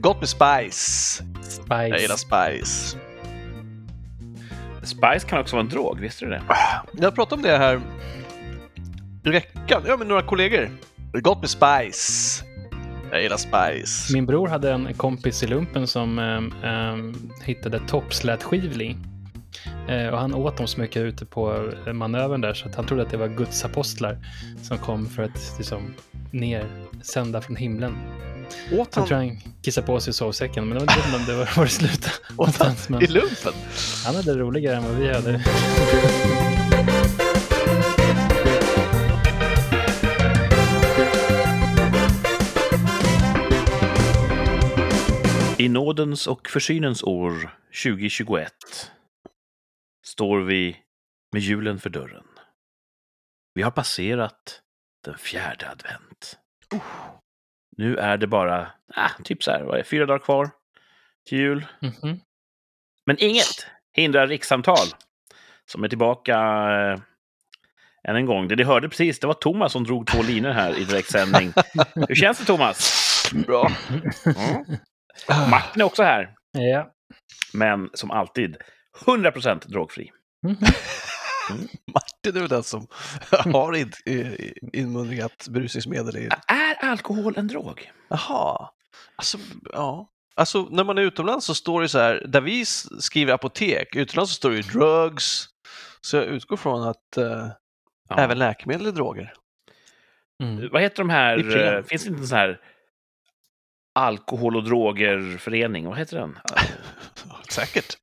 Gott med spice. Jag gillar Spice. spice. Spice kan också vara en drog, visste du det? Jag pratade om det här i veckan. Ja, med några kollegor. Gott med spice. Jag gillar spice. Min bror hade en kompis i lumpen som ehm, ehm, hittade toppslätskivling. Eh, och han åt dem så mycket ute på manövern där så att han trodde att det var Guds apostlar som kom för att liksom, ner, sända från himlen. Åt Jag han tror han kissade på sig i sovsäcken, men det var inte om det var, var det slut åt han. Men i lumpen? han hade det roligare än vad vi hade. I nådens och försynens år 2021 står vi med julen för dörren. Vi har passerat den fjärde advent. Nu är det bara, ah, typ så här, vad är fyra dagar kvar till jul. Mhm. Men inget hindrar rikssamtal som är tillbaka eh, än en gång. Det ni hörde precis, det var Thomas som drog två linor här i direktsändning. Hur känns det Thomas? Bra. Mm. Martin är också här, Ja. men som alltid 100% drogfri. Mhm. Martin är väl den som har in- inmundigat berusningsmedel i... Är alkohol en drog? Jaha. Alltså, ja. Alltså, när man är utomlands så står det så här, där vi skriver apotek, utomlands så står det ju drugs. Så jag utgår från att eh, Ja. även läkemedel är droger. Vad Mm. heter de här, eh, finns det inte en sån här alkohol och drogerförening? Vad heter den? Säkert.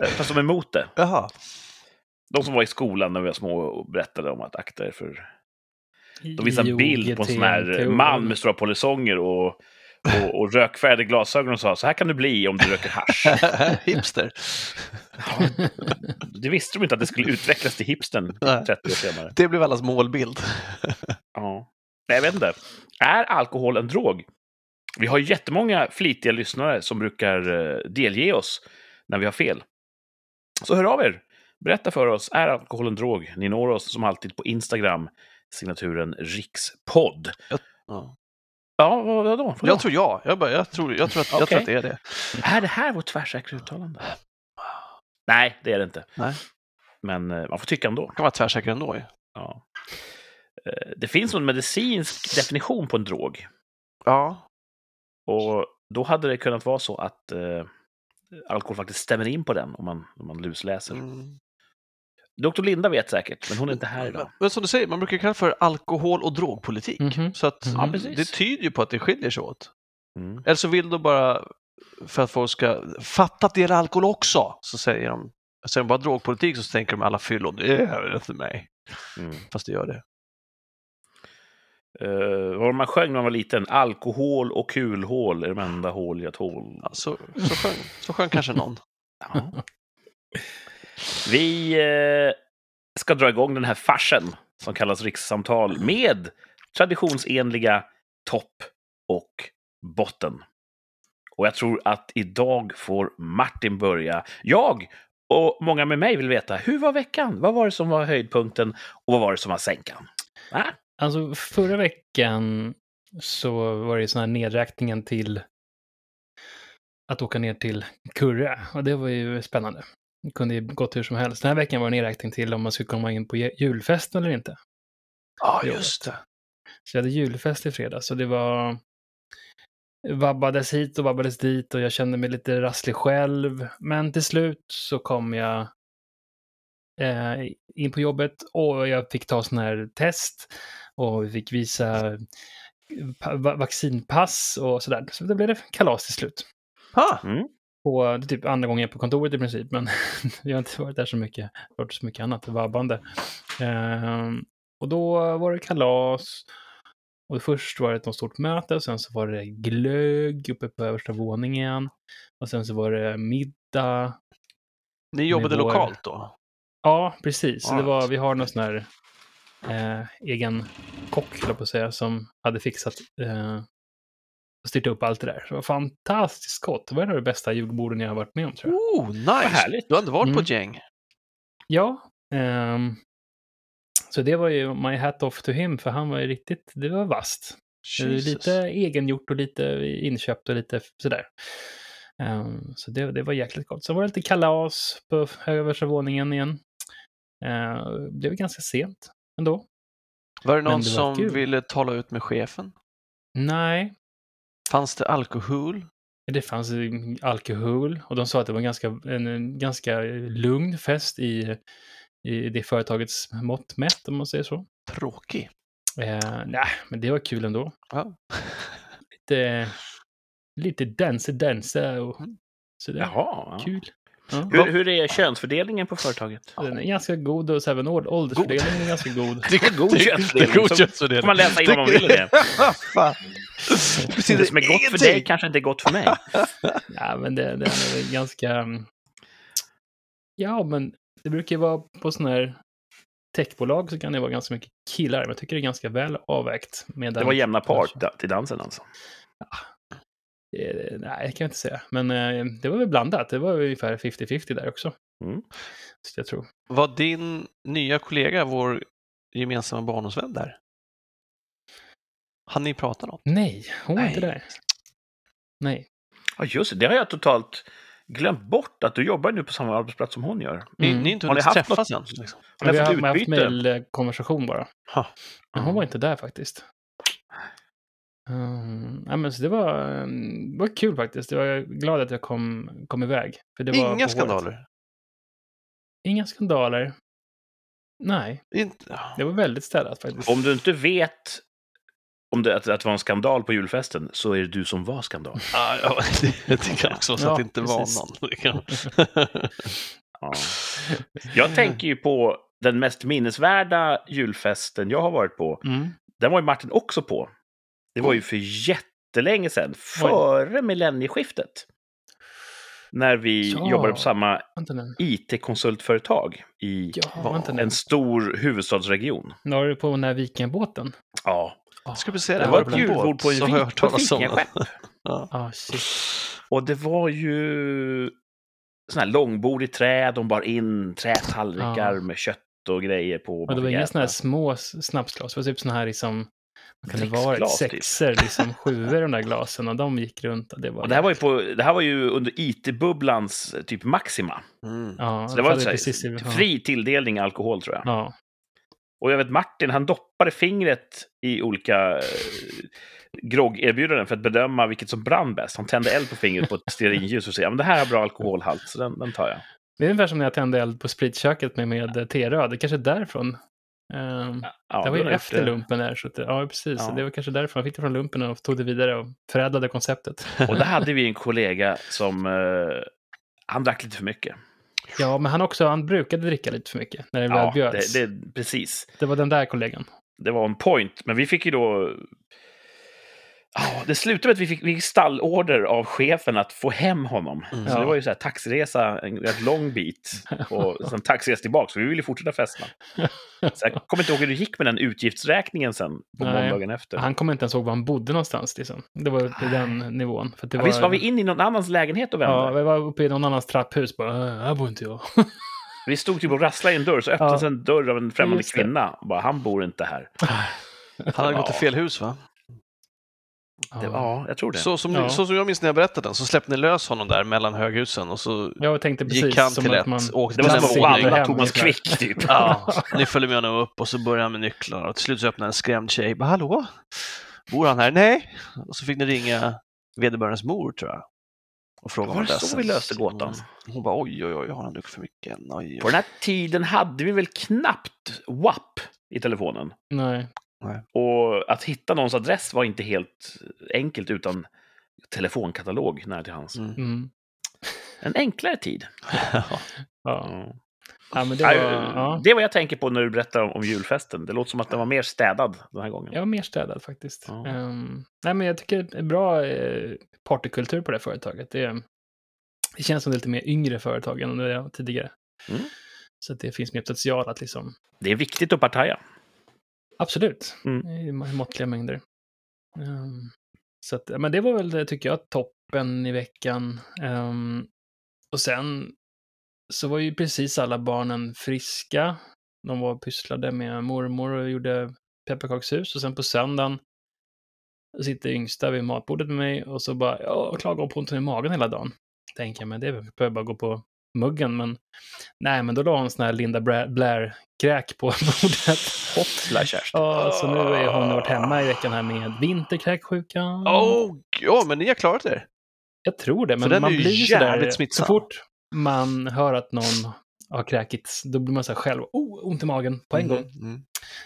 Eh, Fast de är emot det. Jaha. De som var i skolan när vi var små och berättade om att akta er för... De visade en bild på en sån här IOGT, man med stora polisonger och, och, och rökfärgade glasögon och sa så här kan du bli om du röker hasch. Hipster. Det visste de inte att det skulle utvecklas till hipstern Nej. 30 år senare. Det blev allas målbild. Ja. Nej, jag vet inte. Är alkohol en drog? Vi har jättemånga flitiga lyssnare som brukar eh, delge oss när vi har fel. Så hör av er. Berätta för oss, är alkohol en drog? Ni når oss som alltid på Instagram, signaturen rikspodd. Ja. Ja, vad, vadå? vadå? Jag tror ja. Jag, bara, jag, tror, jag, tror att, jag tror att det är det. Är det här vårt tvärsäkra uttalande? Nej, det är det inte. Nej. Men eh, man får tycka ändå. Det kan vara tvärsäker ändå. Ja. Eh, Det finns en medicinsk definition på en drog. Ja. Och då hade det kunnat vara så att eh, alkohol faktiskt stämmer in på den om man, om man lusläser. Mm. Dr. Linda vet säkert, men hon är inte här idag. Men som du säger, man brukar kalla det för alkohol och drogpolitik. Mhm. Så att Mm. Ja, det tyder ju på att det skiljer sig åt. Mm. Eller så vill de bara, för att folk ska fatta att det är alkohol också, så säger de, säger de bara drogpolitik så tänker de alla fyllon, det hör inte mig. Mm. Fast det gör det. Uh, vad man sjöng när man var liten? Alkohol och kulhål är de enda hål jag tål. Ja, så, så, sjöng, så sjöng kanske någon. Ja. Vi eh, ska dra igång den här farsen som kallas rikssamtal med traditionsenliga topp och botten. Och jag tror att idag får Martin börja. Jag och många med mig vill veta, hur var veckan? Vad var det som var höjdpunkten och vad var det som var sänkan? Ah, Alltså förra veckan så var det sån här nedräkningen till att åka ner till Kurre. Och det var ju spännande. Det kunde ju gått hur som helst. Den här veckan var det nedräkning till om man skulle komma in på ju- julfesten eller inte. Ja, jobbet. just det. Så jag hade julfest i fredags och det var vabbades hit och vabbades dit och jag kände mig lite rasslig själv. Men till slut så kom jag eh, in på jobbet och jag fick ta sån här test och vi fick visa va- vaccinpass och sådär. Så det blev det kalas till slut. Ah, mm. Och det är typ andra gången på kontoret i princip, men vi har inte varit där så mycket, varit så mycket annat vabbande. Ehm, och då var det kalas. Och först var det ett något stort möte och sen så var det glögg uppe på översta våningen. Och sen så var det middag. ni jobbade vår- lokalt då? Ja, precis. Så det Ja. var, vi har någon sån här eh, egen kock, höll på att säga, som hade fixat eh, och styrt upp allt det där. Det var fantastiskt gott. Det var en av de bästa julborden jag har varit med om, tror jag. Oh, nice! härligt. Du har inte varit på Mm. ett gäng? Ja. ehm, så det var ju my hat off to him, för han var ju riktigt, det var vast. Jesus. Lite egengjort och lite inköpt och lite sådär. Ehm, så det, det var jäkligt gott. Sen var det lite kalas på översta våningen igen. Uh, det blev ganska sent ändå. Var det någon det som kul. ville tala ut med chefen? Nej, Fanns det alkohol? det fanns eh, alkohol och de sa att det var en ganska, en, en ganska lugn fest i, i det företagets mått mätt, om man säger så. Tråkig. Uh, nej, men det var kul ändå. Ja. Lite, lite dansa, dansa och Mm. sådär. Jaha. ja. Kul. Ja. Hur, hur är könsfördelningen på företaget? Den är ganska god och även åld- åldersfördelningen är ganska god. Det är god könsfördelning. god Så könsfördelning. får man läsa in vad man vill i det. Det som är gott för dig kanske inte är gott för mig. Ja, men det, det är ganska... mm, Ja, men det brukar ju vara på sådana här techbolag så kan det vara ganska mycket killar. Men jag tycker det är ganska väl avvägt. Med Det var jämna par till dansen alltså. Eh, Nej, det kan jag inte säga. Men eh, det var väl blandat. Det var ungefär 50-50 där också. Mm. Så jag tror. Var din nya kollega, vår gemensamma barndomsvän där? Han ni prata något? Nej, hon var Nej. inte där. Nej. Ja, just det. Det har jag totalt glömt bort. Att du jobbar nu på samma arbetsplats som hon gör. Mm. ni har inte Har ni haft träffas något- än? Liksom. Har ni vi haft har haft mejlkonversation bara. Ha. Men hon var inte där faktiskt. Um, ja, men så det var, det var kul faktiskt. Jag var glad att jag kom, kom iväg. För det var Inga håret. skandaler? Inga skandaler. Nej, Inte... det var väldigt städat faktiskt. Om du inte vet om det, att, att det var en skandal på julfesten så är det du som var skandal. Ja, ja, det, det kan också vara så Ja, att det inte precis. var någon. Kan... Ja. Jag tänker ju på den mest minnesvärda julfesten jag har varit på. Mm. Den var ju Martin också på. Det var ju för jättelänge sedan, före millennieskiftet. När vi Ja. jobbade på samma. IT-konsultföretag i Ja, en stor huvudstadsregion. Nu har du på den här vikingabåten. Ja, Ja, Ska vi se, det det var ett julbord på, en vik- hört på vikingaskepp. Ja. shit. Och det var ju såna här långbord i trä, de bar in trätallrikar Ja. med kött och grejer på. Och det var inga sådana här små snapsglas. Det var typ sådana här liksom, kan det vara, Dricksglas, typ. sexer, liksom sjuor de där glasen. Och de gick runt. Och det var, Och det här var ju, på, det här var ju under IT-bubblans typ maxima. Mm. Ja, Så det var hade så här, precis, fri tilldelning alkohol tror jag. Ja. Och jag vet Martin, han doppade fingret i olika eh, groggerbjudanden för att bedöma vilket som brann bäst. Han tände eld på fingret på ett stearinljus och sa men det här har bra alkoholhalt, så den, den tar jag. Det är ungefär som när jag tände eld på spritköket med, med T-röd. Det kanske är därifrån. Ehm, Ja, det var ju efter det. lumpen där. Så att, det- ja, precis. Ja. Det var kanske därför jag fick det från lumpen och tog det vidare och förädlade konceptet. Och där hade vi en kollega som... Eh, han drack lite för mycket. Ja, men han också, han brukade dricka lite för mycket när det väl Ja, bjöds. det, Det, det, precis. var den där kollegan. Det var en point, men vi fick ju då... Ja, det slutade med att vi fick, vi fick stallorder av chefen att få hem honom. Mm. Så Ja. det var ju så här taxiresa en rätt lång bit och sen taxiresa tillbaka, så vi ville fortsätta festa. Så jag kommer inte ihåg hur det gick med den utgiftsräkningen sen på Nej. måndagen efter. Han kommer inte ens ihåg var han bodde någonstans. Liksom. Det var på den nivån. För det Ja, Visst var vi inne i någon annans lägenhet och vände? Ja, vi var uppe i någon annans trapphus. Bara, "Äh, här bor inte jag. Vi stod typ och rasslade i en dörr, så öppnades Ja. en dörr av en främmande kvinna. Bara, han bor inte här. Han hade gått till Ja. fel hus va? Det, ja, jag tror det. Så som, Ja. så som jag minns när jag berättade den så släppte ni lös honom där mellan höghusen och så Jag tänkte precis gick han som till att ett, man... åkte det var till som en hem Thomas. Quick, typ. Ja, ni följde med honom upp och så började han med nycklarna och till slut så öppnade en skrämd tjej. Bara, Hallå? Bor han här? Nej. Och så fick ni ringa vederbörandes mor tror jag. Och fråga Var det så vi löste gåtan? Hon bara oj, oj, oj, har han druckit för mycket? än? Oj, På oj. den här tiden hade vi väl knappt WAP i telefonen. Nej. Och att hitta någons adress var inte helt enkelt utan telefonkatalog nära till hans. Mm. Mm. En enklare tid. Ja. Ja. ja, men det Nej, var... Ja. Det är vad jag tänker på när du berättar om, om julfesten. Det låter som att den var mer städad den här gången. Jag var mer städad faktiskt. Ja. Ehm, nej, men jag tycker det är bra eh, partykultur på det här företaget. Det, det känns som det är lite mer yngre företag än det var tidigare. Mm. Så att det finns mer potential att liksom... Det är viktigt att partaja. Absolut. Mm. I må- måttliga mängder. Ehm, så att, men det var väl, det, tycker jag, toppen i veckan. Ehm, och sen så var ju precis alla barnen friska. De var pysslade med mormor och gjorde pepparkakshus. Och sen på söndagen sitter yngsta vid matbordet med mig och så bara, ja, klagar på ont i magen hela dagen. Tänker jag, men det behöver bara gå på muggen, men nej, men då la hon sån här Linda Blair-kräk på bordet. Hoppla Kerstin. Ja, så nu är hon varit hemma i veckan här med vinterkräksjukan. Oh, ja, men ni har klarat er. Jag tror det, men den är man ju blir ju sådär, jävligt så fort man hör att någon har kräkits, då blir man så här själv, oh, ont i magen på en Mhm, gång. Mm.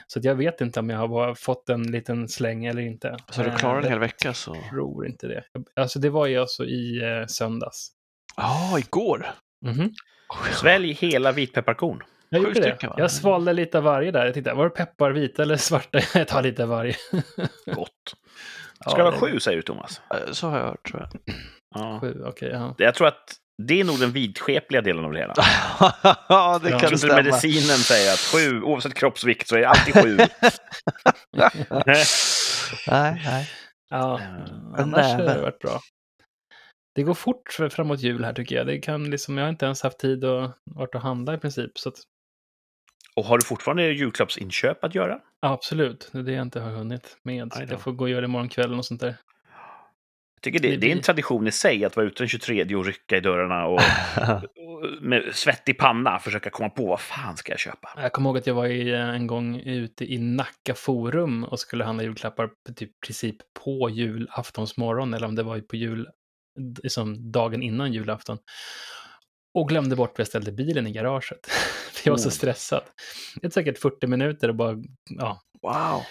Så jag vet inte om jag har fått en liten släng eller inte. Så du Eh, klarar en jag hel vecka så... tror inte det. Alltså det var ju alltså i eh, söndags. Ja, igår. Mhm. Svälj hela vitpepparkorn. Jag gjorde det. stycken? Jag svalde lite av varje där. Jag tittade, var det peppar vita eller svarta? Jag tar lite av varje. Gott. Ja, Ska det vara det- sju, säger du Thomas? Så har jag hört, tror jag. Ja. Sju, okej. ja. Jag tror att det är nog den vidskepliga delen av det hela. ja, det Ja. Jag kan stämma. medicinen säger att sju, oavsett kroppsvikt, så är det alltid sju. nej, nej. Ja, Eh, annars har det varit bra. Det går fort framåt jul här tycker jag. Det kan liksom, jag har inte ens haft tid att vart och handla i princip. Så att, Och har du fortfarande julklappsinköp att göra? absolut, det är det jag inte har hunnit med. Så jag får gå och göra det imorgon kväll och sånt där. Jag tycker det, Det det är en tradition i sig att vara ute den 23 och rycka i dörrarna och, och med svettig panna försöka komma på vad fan ska jag köpa. Jag kommer ihåg att jag var i, eh, en gång ute i Nacka Forum och skulle handla julklappar typ princip på julaftonsmorgon, eller om det var på jul, liksom dagen innan julafton. Och glömde bort var jag ställde bilen i garaget. För jag var så stressad. Det är säkert 40 minuter och bara, ja, Wow.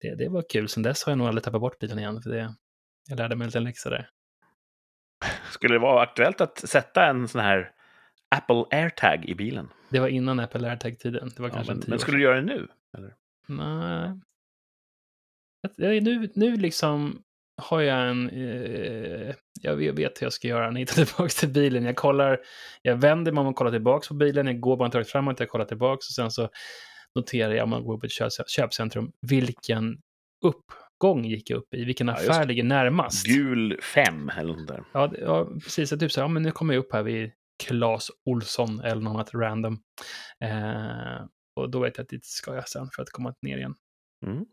det, det var kul. Sen dess har jag nog aldrig tappat bort bilen igen, för det, jag lärde mig en liten läxa där. Skulle det vara aktuellt att sätta en sån här Apple AirTag i bilen? Det var innan Apple AirTag-tiden. Det var Ja, kanske men, en men skulle du göra det nu? Nej. Jag- jag- Nu, nu liksom har jag en... Eh, jag vet hur jag ska göra när jag hittar tillbaka till bilen. Jag kollar, jag vänder mig om och kollar tillbaka på bilen. Jag går bara en tag framåt, jag kollar tillbaka och sen så noterar jag om man går på ett köp- köpcentrum vilken uppgång gick jag upp i, vilken Ja, affär ligger närmast. Gul 5 eller något där. Ja, ja, precis. Typ så här, ja, men nu kommer jag upp här vid Clas Olsson eller något annat random. Eh, och då vet jag att dit ska jag sen för att komma ner igen. Mm.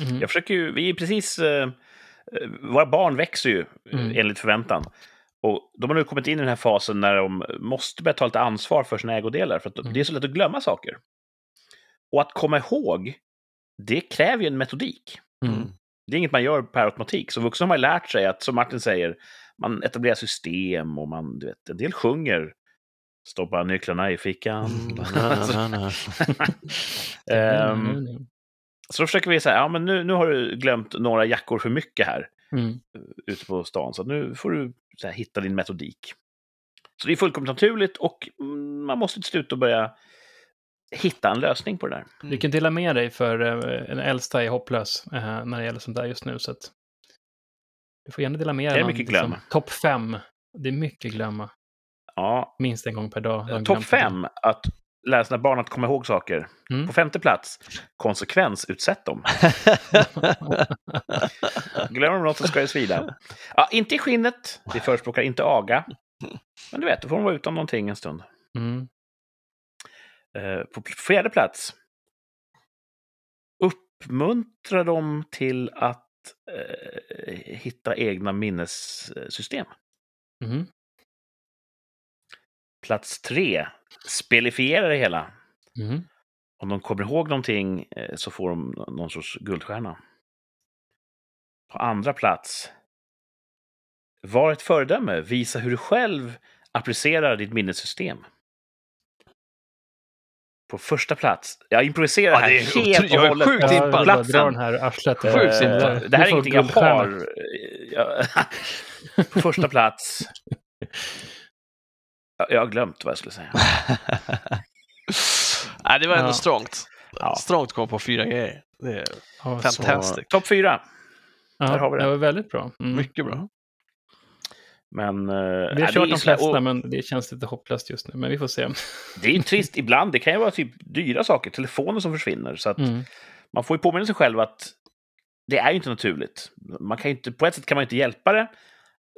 Mhm. Jag försöker ju, vi är precis, eh, våra barn växer ju Mm. enligt förväntan. Och de har nu kommit in i den här fasen när de måste börja ta lite ansvar för sina ägodelar, för att Mm. det är så lätt att glömma saker. Och att komma ihåg, det kräver ju en metodik. Mm. Det är inget man gör per automatik. Som vuxen har man lärt sig att, som Martin säger, man etablerar system och man, du vet, en del sjunger. Stoppa nycklarna i fickan. Mm. Mm. så då försöker vi säga, ja men nu, nu har du glömt några jackor för mycket här. Mm. ute på stan. Så nu får du så här, hitta din metodik. Så det är fullkomligt naturligt och mm, man måste till slut börja hitta en lösning på det där. Du kan dela med dig för eh, den äldsta är hopplös eh, när det gäller sånt där just nu. Så att du får gärna dela med Det är dig. någon, mycket glöm. Topp fem. Det är mycket glömma. Ja, Minst en gång per dag. topp fem, att lära sina barn att komma ihåg saker. Mm. På femte plats, konsekvensutsätt dem. Glömmer de något så ska det svida. Ja, inte i skinnet, vi förespråkar inte aga. Men du vet, då får de vara utan någonting en stund. Mm. Eh, På fjärde plats. Uppmuntra dem till att eh, hitta egna minnessystem. Mm. Plats tre. Spelifiera det hela. Mm. Om de kommer ihåg någonting eh, så får de nå- någon sorts guldstjärna. På andra plats. Var ett föredöme. Visa hur du själv applicerar ditt minnessystem. På första plats. Jag improviserar Ja, här det är helt otro- jag är och hållet. sjukt impad. jag drar den här arslet. Sjukt du Det här är ingenting jag har. På första plats. Ja, Jag har glömt vad jag skulle säga. Nej, det var ändå Ja. strångt. Ja. Strångt att komma på fyra grejer. Det är Ja, så- fantastiskt. Topp fyra. Ja, Där har vi det. det var väldigt bra. Mm. Mycket bra. Men... eh, Vi har är kört de så- flesta, och- men det känns lite hopplöst just nu. Men vi får se. Det är ju trist ibland. Det kan ju vara typ dyra saker, telefoner som försvinner. Så att Mm. man får ju påminna sig själv att det är ju inte naturligt. Man kan ju inte, på ett sätt kan man inte hjälpa det,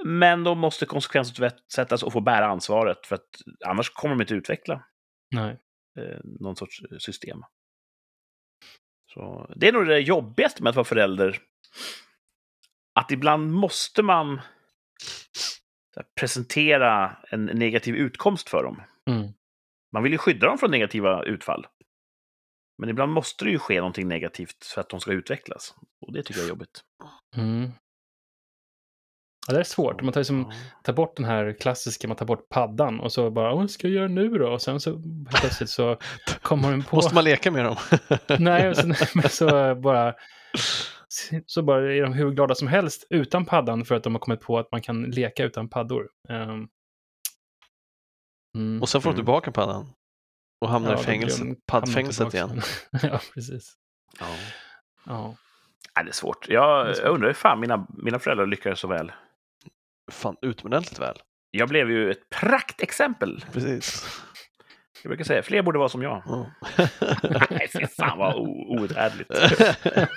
men de måste konsekvensutsättas och få bära ansvaret, för att annars kommer de inte utveckla Nej. eh, någon sorts system. Så det är nog det jobbigaste med att vara förälder. att ibland måste man presentera en negativ utkomst för dem. Mm. Man vill ju skydda dem från negativa utfall. Men ibland måste det ju ske någonting negativt för att de ska utvecklas. Och det tycker jag är jobbigt. Mm. Ja, det är svårt. Man tar, liksom, tar bort den här klassiska, man tar bort paddan och så bara, vad ska jag göra nu då? Och sen så helt plötsligt så kommer den på... Måste man leka med dem? Nej, och sen, men så bara... Så bara är de hur glada som helst utan paddan för att de har kommit på att man kan leka utan paddor. Um, mm. Och sen får du Mm. tillbaka paddan. Och hamnar Ja, i fängelset, de- paddfängelset igen. ja, precis. Ja. Ja. Nej, det är svårt. Jag, Det är svårt. jag undrar hur fan mina, mina föräldrar lyckades så väl. Fan, utomordentligt väl. Jag blev ju ett praktexempel. Precis. Jag brukar säga, fler borde vara som jag. Ja. Nej, fy fan vad outhärdligt.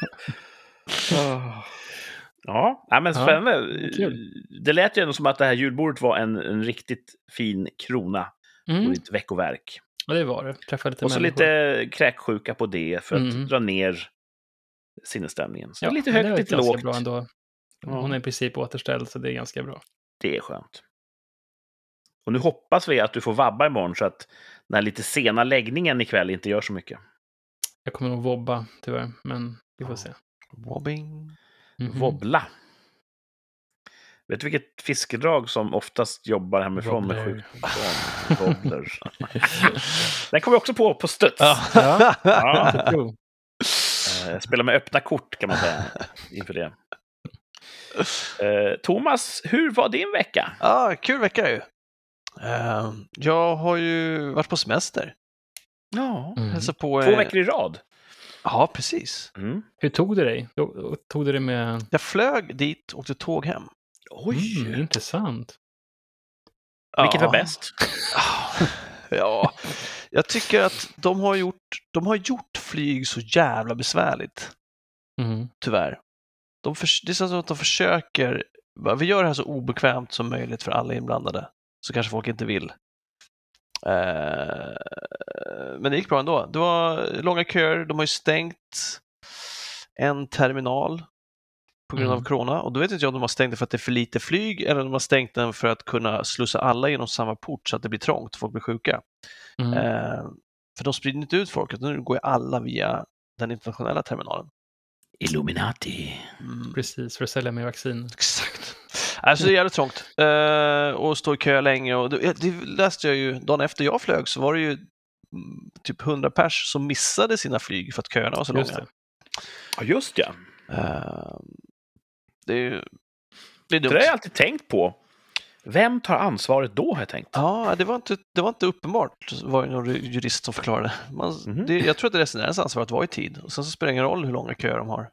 Ja, nej, men Ja, spännande. kul. Det lät ju ändå som att det här julbordet var en, en riktigt fin krona på Mm. ditt veckoverk. Ja, det var det. Träffade lite Och så människor. lite kräksjuka på det för att Mm. dra ner sinnesstämningen. Så Ja, lite högt, lite lågt. Bra ändå. Ja. Hon är i princip återställd, så det är ganska bra. Det är skönt. Och nu hoppas vi att du får vabba imorgon så att den här lite sena läggningen ikväll inte gör så mycket. Jag kommer nog vobba, tyvärr, men vi får se. Wobbing. Mhm. Wobbla. Vet du vilket fiskedrag som oftast jobbar hemifrån med Wobbler. sjukdom? Wobbler. Den kom vi också på på studs. Ja. Ja. Jo. Eh, Spela med öppna kort kan man säga inför det. Eh, Thomas, hur var din vecka? Ja, kul vecka ju. Eh, jag har ju varit på semester. Ja. Mm. Hälsat på... Två veckor i rad. Ja, precis. Mm. Hur tog det dig? Tog- det med... Jag flög dit och åkte tåg hem. Oj! Mm, intressant. Vilket var Ja. bäst? Ja, jag tycker att de har gjort, de har gjort flyg så jävla besvärligt, Mm. tyvärr. De förs- det är som att de försöker, vi gör det här så obekvämt som möjligt för alla inblandade, så kanske folk inte vill. Eh, men det gick bra ändå. Det var långa köer, de har ju stängt en terminal på grund av Mm. corona och då vet inte jag om de har stängt den för att det är för lite flyg eller om de har stängt den för att kunna slussa alla genom samma port så att det blir trångt och folk blir sjuka. Mm. Eh, för de sprider inte ut folk, utan nu går ju alla via den internationella terminalen. Illuminati. Mm. Precis, för att sälja mer vaccin. Exakt. Alltså det är jävligt trångt. Eh, och stå i kö länge. Och det, det läste jag ju, dagen efter jag flög så var det ju mm, typ 100 pers som missade sina flyg för att köerna var så Just långa. det. Ja, just ja. Eh, det är ju det är Det dumt. har jag alltid tänkt på. Vem tar ansvaret då, har jag tänkt. Ja, det var inte, det var inte uppenbart, var det någon jurist som förklarade. Man, Mhm. det, jag tror att det är resenärens ansvar att vara i tid. Och sen så spelar det ingen roll hur långa köer de har.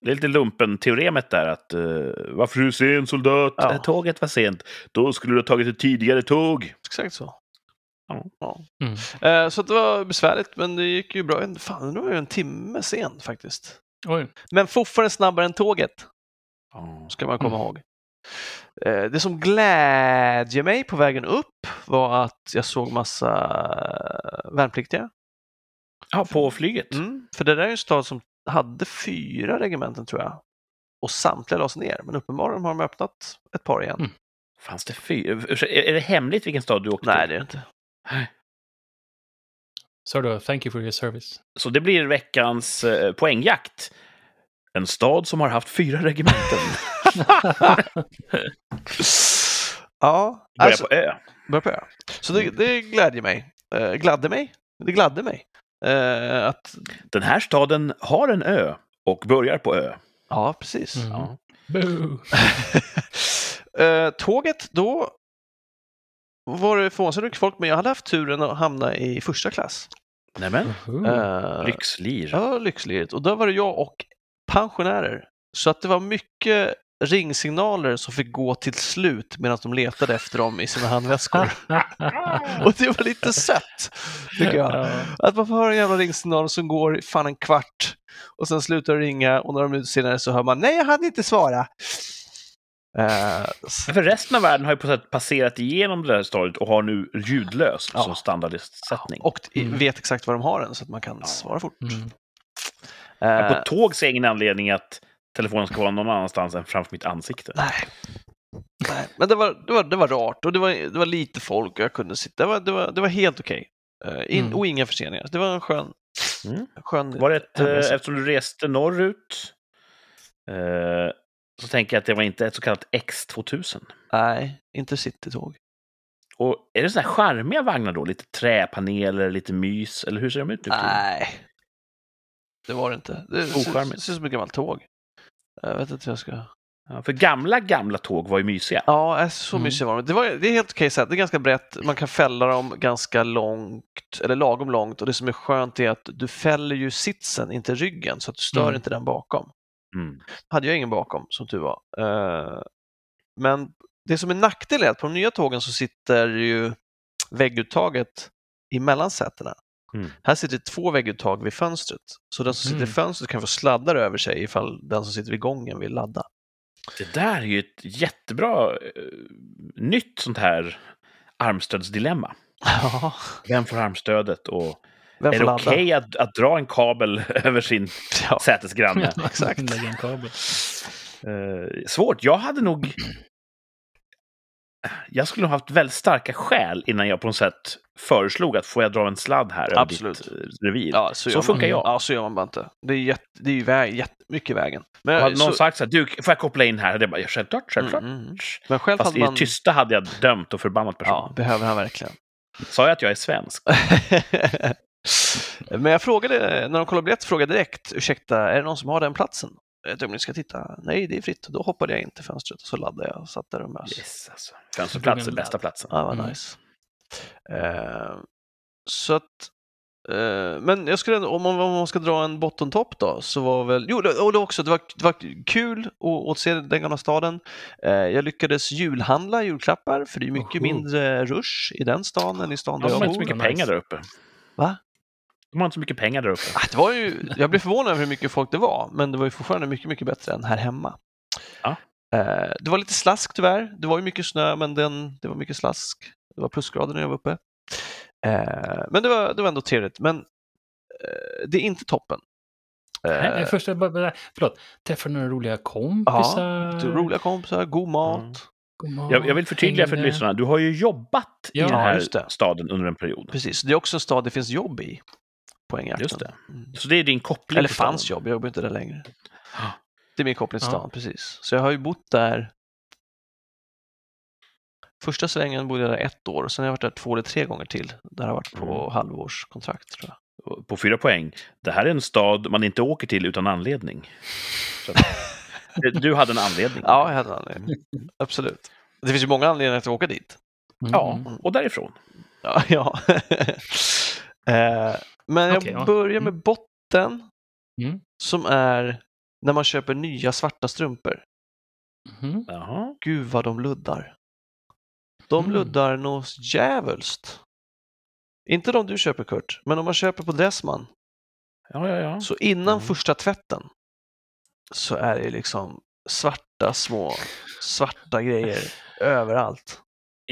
Det är lite lumpen-teoremet där att uh, varför är du sen soldat? Ja. Eh, Tåget var sent. Då skulle du ha tagit ett tidigare tåg. Exakt så. Ja. Ja. Mm. Eh, så det var besvärligt, men det gick ju bra. Fan, nu var jag en timme sen faktiskt. Oj. Men fortfarande snabbare än tåget, ska man komma Mm. ihåg. Eh, det som glädjer mig på vägen upp var att jag såg massa värnpliktiga. Ja, på flyget. Mm, för det där är en stad som hade fyra regementen tror jag. Och samtliga lades ner, men uppenbarligen har de öppnat ett par igen. Mm. Fanns det fyra? Ursäkta, Är det hemligt vilken stad du åkte Nej, till? det är det inte. Så då, thank you for your service. Så det blir veckans eh, poängjakt. En stad som har haft fyra regementen. ja, Börjar alltså, på Ö. börjar på ö. Så det, det glädjer mig. Eh, gladde mig. Det gladde mig. Eh, att, Den här staden har en ö och börjar på Ö. ja, precis. Mm. Ja. Boo. Eh, tåget, då var det förvånansvärt mycket folk, men jag hade haft turen att hamna i första klass. Nämen, Oho. Uh, lyxlir. Ja, lyxligt. Och då var det jag och pensionärer. Så att det var mycket ringsignaler som fick gå till slut medan de letade efter dem i sina handväskor. och det var lite sött, tycker jag. Ja. Att man får höra en jävla ringsignal som går fan en kvart och sen slutar det ringa och några minuter senare så hör man nej, jag hade inte svara. Så- För resten av världen har ju på sätt passerat igenom det här stadiet och har nu ljudlöst Ja. som standardsättning. och Mm. vet exakt var de har den så att man kan Ja. svara fort. Mm. Eh, På tåg ser jag ingen anledning att telefonen ska vara någon annanstans än framför mitt ansikte. Nej. Nej. Men det var, det, var, det var rart och det var, det var lite folk och jag kunde sitta. Det var, det var, det var helt okej. Eh, in, Mm. Och inga förseningar. Det var en skön... Mm. skön Var det ett, eh, hemresa. eftersom du reste norrut eh, så tänker jag att det var inte ett så kallat X2000. Nej, inte citytåg. Och är det sådana här charmiga vagnar då? Lite träpaneler, lite mys, eller hur ser de ut nu? Nej, det var det inte. Det ser, ut som ett gammalt tåg. Jag vet inte hur jag ska... Ja, för gamla, gamla tåg var ju mysiga. Ja, så Mm. mysiga var de. Det, var, det är helt okej sätt. Det är ganska brett. Man kan fälla dem ganska långt, eller lagom långt. Och det som är skönt är att du fäller ju sitsen, inte ryggen, så att du stör Mm. inte den bakom. Mm. hade jag ingen bakom, som tur var. Eh, men det som är nackdel är att på de nya tågen så sitter ju vägguttaget emellan sätena. Mm. Här sitter det två vägguttag vid fönstret. Så den som sitter i Mm. fönstret kan få sladdar över sig ifall den som sitter vid gången vill ladda. Det där är ju ett jättebra eh, nytt sånt här armstödsdilemma. Ja, Vem får armstödet och vem är det okej att, att dra en kabel över sin Ja, sätesgranne? exakt. En kabel. Eh, svårt. Jag hade nog... Jag skulle nog haft väldigt starka skäl innan jag på något sätt föreslog att får jag dra en sladd här över Absolut. ditt eh, revir? ja, så, Så funkar man. jag. Ja, så gör man bara inte. Det är, jätte, det är ju väg, jättemycket vägen. Men, Och hade någon så, sagt så här, du, får jag koppla in här? Och det bara, självklart, självklart. Mm, mm. men själv Fast hade i man... det tysta hade jag dömt och förbannat personen. Ja, behöver han verkligen. Sa jag att jag är svensk? Men jag frågade, när de kollade biljett, frågade jag direkt, ursäkta, är det någon som har den platsen? Ett ögonblick ska titta. Nej, det är fritt. Då hoppade jag in till fönstret och så laddade jag och satt där och mös. Yes, alltså. Fönsterplats är bästa platsen. Ja, vad Mm. nice. Eh, så att, eh, men jag skulle, ändå- om man, om man ska dra en bottentopp då, så var väl, jo, det, och det också, det var, det var kul att, att se den gamla staden. Eh, jag lyckades julhandla julklappar, för det är mycket Oho. mindre rush i den stan än i stan där De jag har bor. inte så mycket nice. pengar där uppe. Va? De har inte så mycket pengar där uppe. Ah, Det var ju, jag blev förvånad över hur mycket folk det var, men det var ju fortfarande mycket, mycket bättre än här hemma. Ja. Eh, Det var lite slask tyvärr. Det var ju mycket snö, men den, det var mycket slask. Det var plusgrader när jag var uppe. Eh, Men det var, det var ändå trevligt. Men eh, det är inte toppen. Nej, först, bara- bara- förlåt, träffade du några roliga kompisar? det är Roliga kompisar, god mat. Mm. God mat, Jag, jag vill förtydliga för lyssnarna. Du har ju jobbat Ja, i den här det. staden under en period. Precis, det är också en stad det finns jobb i. Poängjakten. Just det. Mm. Så det är din koppling Eller fanns jobb, jag jobbar inte där längre. Ja. Det är min koppling till Ja. stan, precis. Så jag har ju bott där Första svängen bodde jag där ett år, sen har jag varit där två eller tre gånger till. Där har jag varit på Mm. halvårskontrakt tror jag. På fyra poäng. Det här är en stad man inte åker till utan anledning. Så, du hade en anledning. Ja, jag hade en anledning. Absolut. Det finns ju många anledningar att åka dit. Mm. Ja, och därifrån. Ja, ja. Eh, Men jag Okej, ja. börjar med botten, Mm. som är när man köper nya svarta strumpor. Jaha. Gud vad de luddar. De Mm. luddar nog djävulskt. Inte de du köper Kurt, men om man köper på Dressman, Ja, ja, ja. så innan Mm. första tvätten så är det liksom svarta små, svarta grejer överallt.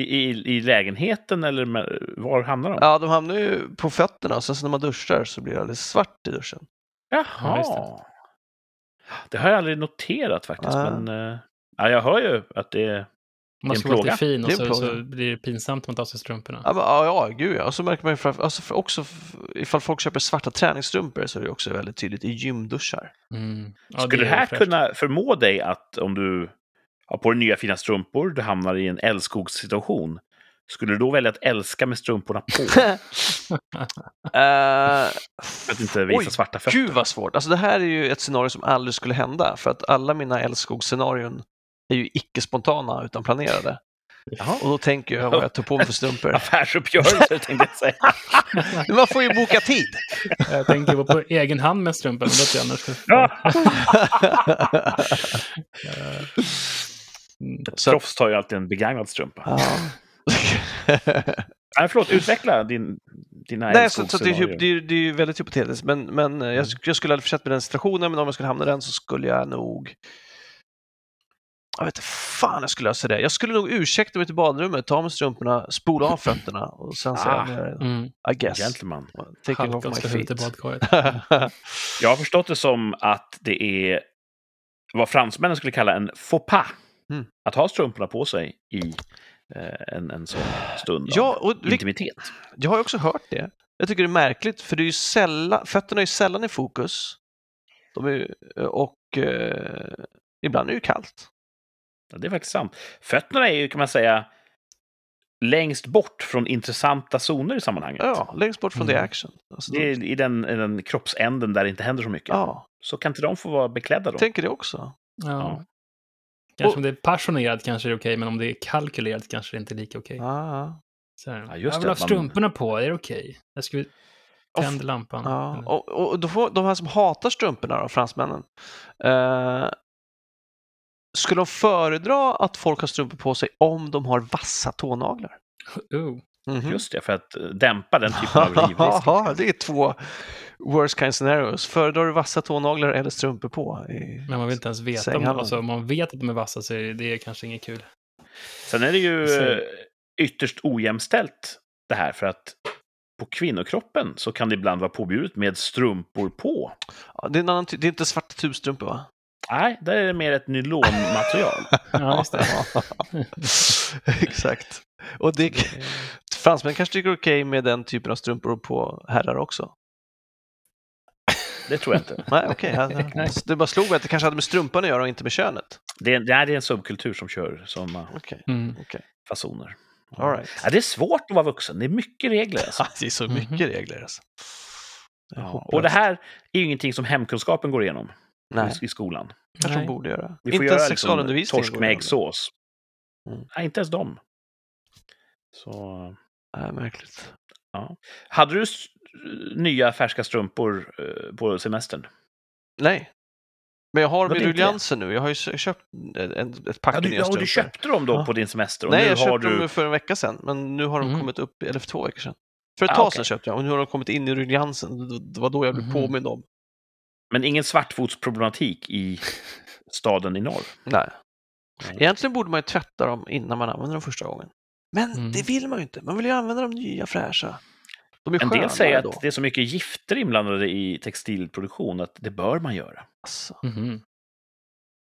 I, i, I lägenheten eller med, var hamnar de? Ja, de hamnar ju på fötterna och sen så när man duschar så blir det alldeles svart i duschen. Ja, Jaha. just det. det. har jag aldrig noterat faktiskt. Ja. Men eh, ja, jag hör ju att det är... Man en ska vara lite fin Det och så, så blir det pinsamt om man tar sig strumporna. Ja, men, ja, ja gud ja. Och så märker man ju framför, alltså för också ifall folk köper svarta träningsstrumpor så är det också väldigt tydligt i gymduschar. Mm. Ja, Skulle det är här kunna förmå dig att om du har på dig nya fina strumpor, du hamnar i en älskogssituation, skulle du då välja att älska med strumporna på? Eh, För att inte visa oj, svarta fötter? Gud vad svårt. Alltså det här är ju ett scenario som aldrig skulle hända för att alla mina älskogsscenarion är ju icke spontana utan planerade. Jaha. Och då tänker jag vad jag tar på mig för strumpor. Affärsuppgörelser tänkte jag säga. Man får ju boka tid. Jag tänkte vara på egen hand med det jag annars. Mm. Så, Proffs tar ju alltid en begagnad strumpa. ja. Nej, förlåt, utveckla din, dina Nej, så, så det, är, det, är, det är väldigt hypotetiskt, men, men eh, jag, sk- jag skulle aldrig försett mig i den situationen, men om jag skulle hamna i den så skulle jag nog... Jag vet inte fan jag skulle lösa det. Jag skulle nog ursäkta mig till badrummet, ta med strumporna, spola av fötterna och sen så Ah. Mm. I guess. Gentleman. Taking off my feet. Jag har förstått det som att det är vad fransmännen skulle kalla en faux pas. Mm. Att ha strumporna på sig i eh, en, en sån stund Ja, av och vi- intimitet. Jag har ju också hört det. Jag tycker det är märkligt, för det är ju sällan, fötterna är ju sällan i fokus. De är, ju- och eh, ibland är det ju kallt. Ja, det är faktiskt sant. Fötterna är ju, kan man säga, längst bort från intressanta zoner i sammanhanget. Ja, längst bort från the Mm. action. Alltså, Det är i den, i den kroppsänden där det inte händer så mycket. ja, Så kan inte de få vara beklädda då? tänker det också. Ja. Kanske Och- om det är passionerat kanske det är okej, men om det är kalkylerat kanske det inte är lika okej. Ja, Så här, Ja, just jag det, vill ha att man- strumporna på, är det okej? Jag Och- tända lampan. ja. Och, och då får, de här som hatar strumporna, då, fransmännen, eh, skulle de föredra att folk har strumpor på sig om de har vassa tånaglar? Oh. Mhm. Just det, för att eh, dämpa den typen av rivrisk. Ja, det är två worst kind scenarios. Föredrar du vassa tånaglar eller strumpor på? Men man vill inte ens veta. Om, alltså, om man vet att de är vassa så är det kanske inget kul. Sen är det ju Så- eh, ytterst ojämställt det här, för att på kvinnokroppen så kan det ibland vara påbjudet med strumpor på. Ja, det, är annan det är inte svarta tubstrumpor va? Nej, där är det mer ett nylonmaterial. Ja. Exakt. Och det, fransmän kanske tycker det är okej med den typen av strumpor på herrar också. Det tror jag inte. Nej, okej. Nej. Det bara slog mig att det kanske hade med strumpan att göra och inte med könet. Det är, det är en subkultur som kör sådana Okej, Mm. fasoner. All right. Ja, det är svårt att vara vuxen. Det är mycket regler. Alltså. Det är så mycket regler alltså. Det är Ja. Och det här är ju ingenting som hemkunskapen går igenom Nej, i, i skolan. kanske de Nej. borde göra. Vi får inte ens göra liksom torsk med äggsås. Mm. Nej, inte ens dem. Så, Nej, märkligt. hade du nya färska strumpor eh, på semestern? Nej. Men jag har inte det? ruljanser nu. Jag har ju köpt en, en- ett pack Ja, du, nya ja, och strumpor. du köpte dem då Ja. på din semester? Och Nej, nu jag har köpte du... dem för en vecka sedan, men nu har de Mhm. kommit upp, eller för två veckor sedan. För ett Ah, tag sedan köpte jag och nu har de kommit in i ruljansen. Det- var då jag blev Mhm. påmind om. Men ingen svartfotsproblematik i staden i norr? Nej. Egentligen borde man ju tvätta dem innan man använder dem första gången. Men Mm. det vill man ju inte. Man vill ju använda de nya fräscha. De är En del säger då. att det är så mycket gifter inblandade i textilproduktion att det bör man göra. Alltså,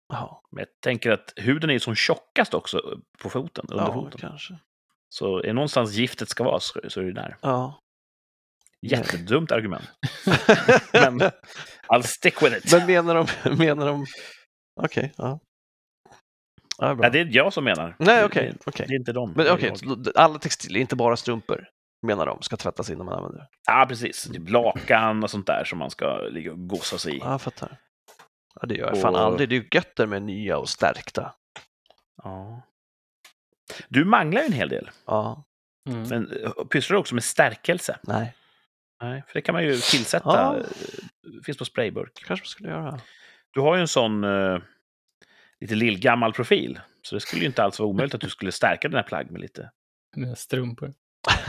jaha. Men jag tänker att huden är ju som tjockast också på foten, under Ja, foten. kanske. Så är någonstans giftet ska vara så så är det där. Ja. Jättedumt argument. Men I'll stick with it. Men menar de... Menar de... Okej, ja. ja bra. Ja, det är jag som menar. Nej, Det- okej. Det, det är inte de. Men det är så alla textilier, inte bara strumpor, menar de, ska tvättas innan man använder det. Ja, precis. Typ lakan och sånt där som man ska ligga och gossa sig i. Ja, jag fattar. Ja, det gör jag fan Och- aldrig. Det är ju gött med nya och stärkta. Ja. Du manglar ju en hel del. Ja, Mm. Men eh, pysslar du också med stärkelse? nej, Nej, för det kan man ju tillsätta. Ja. Finns på sprayburk. kanske man skulle göra. Du har ju en sån eh, lite lillgammal profil. Så det skulle ju inte alls vara omöjligt att du skulle stärka dina plagg med lite Med strumpor.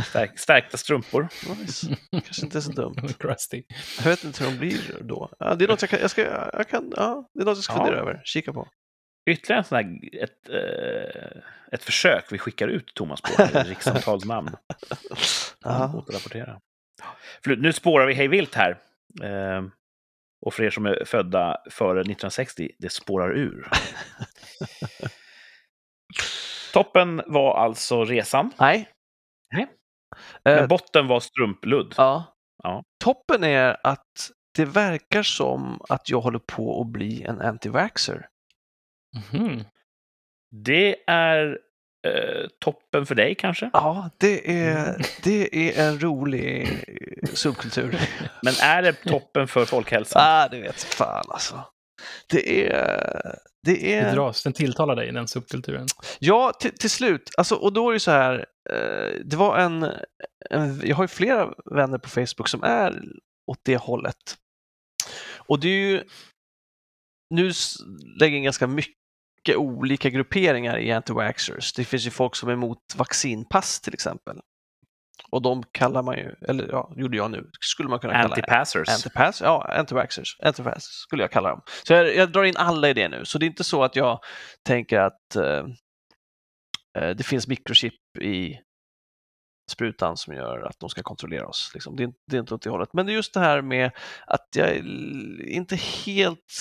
stärk, stärkta strumpor. Nice. Kanske inte så dumt. Crusty. Jag vet inte hur de blir då. Ja, det är något jag kan, jag ska, jag kan, ja, det är något jag ska Ja. fundera över, kika på. Ytterligare en sån här, ett, eh, ett försök vi skickar ut Thomas på, rikssamtalsnamn. Ja. Återrapportera. För nu spårar vi hej vilt här. Eh, och för er som är födda före 1960, det spårar ur. Toppen var alltså resan, Nej. Nej. Eh, men botten var strumpludd. ja. Ja. Toppen är att det verkar som att jag håller på att bli en anti-vaxxer. Mhm. Det är eh, toppen för dig kanske. Ja, det är, det är en rolig eh, subkultur. Men är det toppen för folkhälsan? ah, det vet fan alltså. Det är... Det Det är... dras, den tilltalar dig, den subkulturen. Ja, till, till slut. Alltså, och då är det så här, eh, det var en, en... Jag har ju flera vänner på Facebook som är åt det hållet. Och det är ju... Nu lägger in ganska mycket olika grupperingar i anti-vaxxers. Det finns ju folk som är emot vaccinpass till exempel. Och de kallar man ju, eller ja, gjorde jag nu, skulle man kunna kalla Antipassers. Antipass, ja, antivaxxers. Antivaxxers skulle jag kalla dem. Så jag, jag drar in alla i det nu. Så det är inte så att jag tänker att eh, eh, det finns mikrochip i sprutan som gör att de ska kontrollera oss. Liksom. Det, är, inte- det är inte åt det hållet. Men det är just det här med att jag inte helt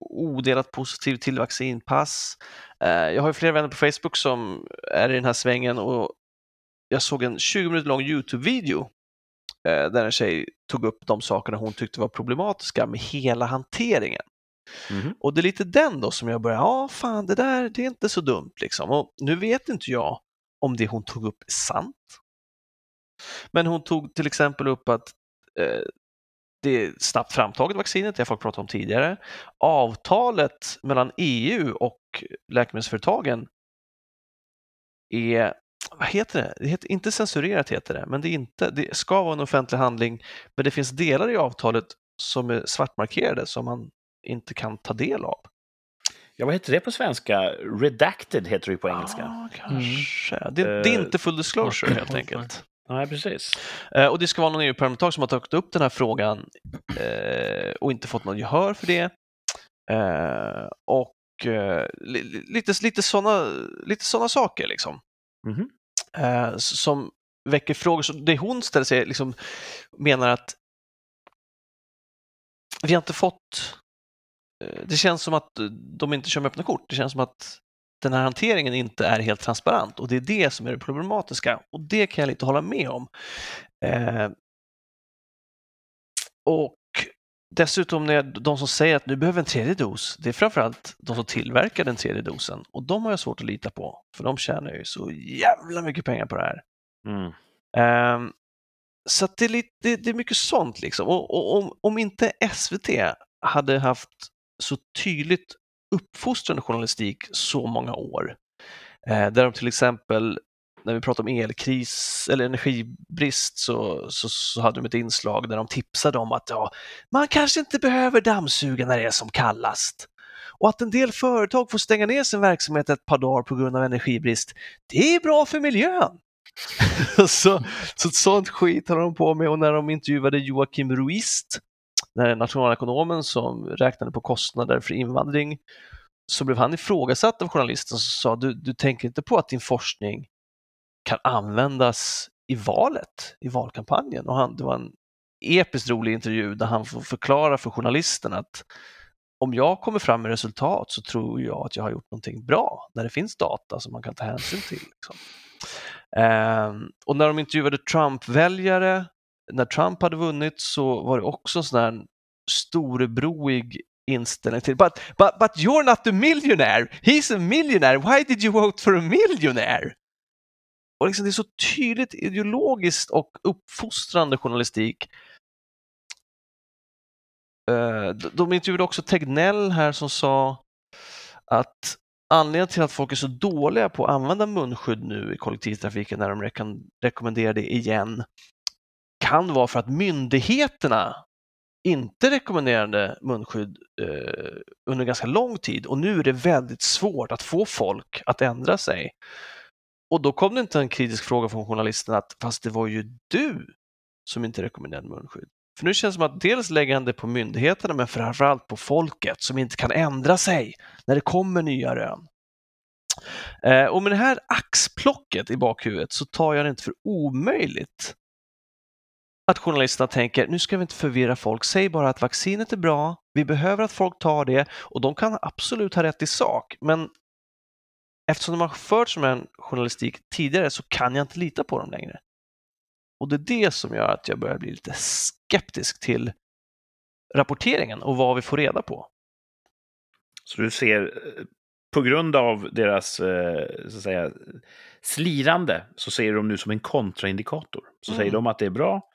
odelat positiv till vaccinpass. Eh, jag har ju flera vänner på Facebook som är i den här svängen och jag såg en 20 minuter lång Youtube-video eh, där en tjej tog upp de sakerna hon tyckte var problematiska med hela hanteringen. Mhm. Och det är lite den då som jag börjar, ja fan det där det är inte så dumt liksom. Och nu vet inte jag om det hon tog upp är sant. Men hon tog till exempel upp att eh, det är snabbt framtaget vaccinet, det har folk pratat om tidigare. Avtalet mellan EU och läkemedelsföretagen är, vad heter det? det heter, inte censurerat heter det, men det, är inte, det ska vara en offentlig handling. Men det finns delar i avtalet som är svartmarkerade som man inte kan ta del av. Ja, vad heter det på svenska? Redacted heter det på engelska. Ja, kanske. Det, det är Eh, inte full disclosure helt enkelt. Nej, precis. Eh, och det ska vara någon EU-parlamentariker som har tagit upp den här frågan eh, och inte fått någon gehör för det. Eh, och li, li- lite, lite sådana lite såna saker liksom. Eh, s- som väcker frågor. Så det hon ställer sig liksom menar att vi har inte fått det känns som att de inte kör med öppna kort. Det känns som att den här hanteringen inte är helt transparent och det är det som är det problematiska och det kan jag lite hålla med om. Eh, och dessutom när de som säger att nu behöver en tredje dos, det är framförallt de som tillverkar den tredje dosen och de har jag svårt att lita på för de tjänar ju så jävla mycket pengar på det här. Mm. Ehm, så det, är lite, det, det är mycket sånt liksom. Och, och om, om inte SVT hade haft så tydligt uppfostrande journalistik så många år, eh, där de till exempel när vi pratar om elkris eller energibrist så, så, så hade de ett inslag där de tipsade om att ja, man kanske inte behöver dammsuga när det är som kallast. Och att en del företag får stänga ner sin verksamhet ett par dagar på grund av energibrist, det är bra för miljön. så, så ett sånt skit håller de på med och när de intervjuade Joakim Ruist, den här nationalekonomen som räknade på kostnader för invandring, så blev han ifrågasatt av journalisten som sa du, du tänker inte på att din forskning kan användas i valet, i valkampanjen. Och han, det var en episkt rolig intervju där han får förklara för journalisten att om jag kommer fram med resultat så tror jag att jag har gjort någonting bra när det finns data som man kan ta hänsyn till. Liksom. Eh, och när de intervjuade Trump-väljare, när Trump hade vunnit så var det också en sån här storebroig inställning till but, but, but you're not a millionaire, he's a millionaire, why did you vote for a millionaire? Och liksom det är så tydligt ideologiskt och uppfostrande journalistik. Eh, de- intervjuade också Tegnell här som sa att anledningen till att folk är så dåliga på att använda munskydd nu i kollektivtrafiken när de rekommenderar det igen kan vara för att myndigheterna inte rekommenderade munskydd eh, under ganska lång tid och nu är det väldigt svårt att få folk att ändra sig. Och då kom det inte en kritisk fråga från journalisten att fast det var ju du som inte rekommenderade munskydd. För nu känns det som att dels lägger han det på myndigheterna men framförallt på folket som inte kan ändra sig när det kommer nya rön. Eh, och med det här axplocket i bakhuvudet så tar jag det inte för omöjligt att journalisterna tänker nu ska vi inte förvirra folk, säg bara att vaccinet är bra, vi behöver att folk tar det och de kan absolut ha rätt i sak men eftersom de har fört sån här journalistik tidigare så kan jag inte lita på dem längre. Och det är det som gör att jag börjar bli lite skeptisk till rapporteringen och vad vi får reda på. Så du ser, eh, på grund av deras eh, så att säga, slirande, så ser dem nu som en kontraindikator. Så Mm. säger de att det är bra,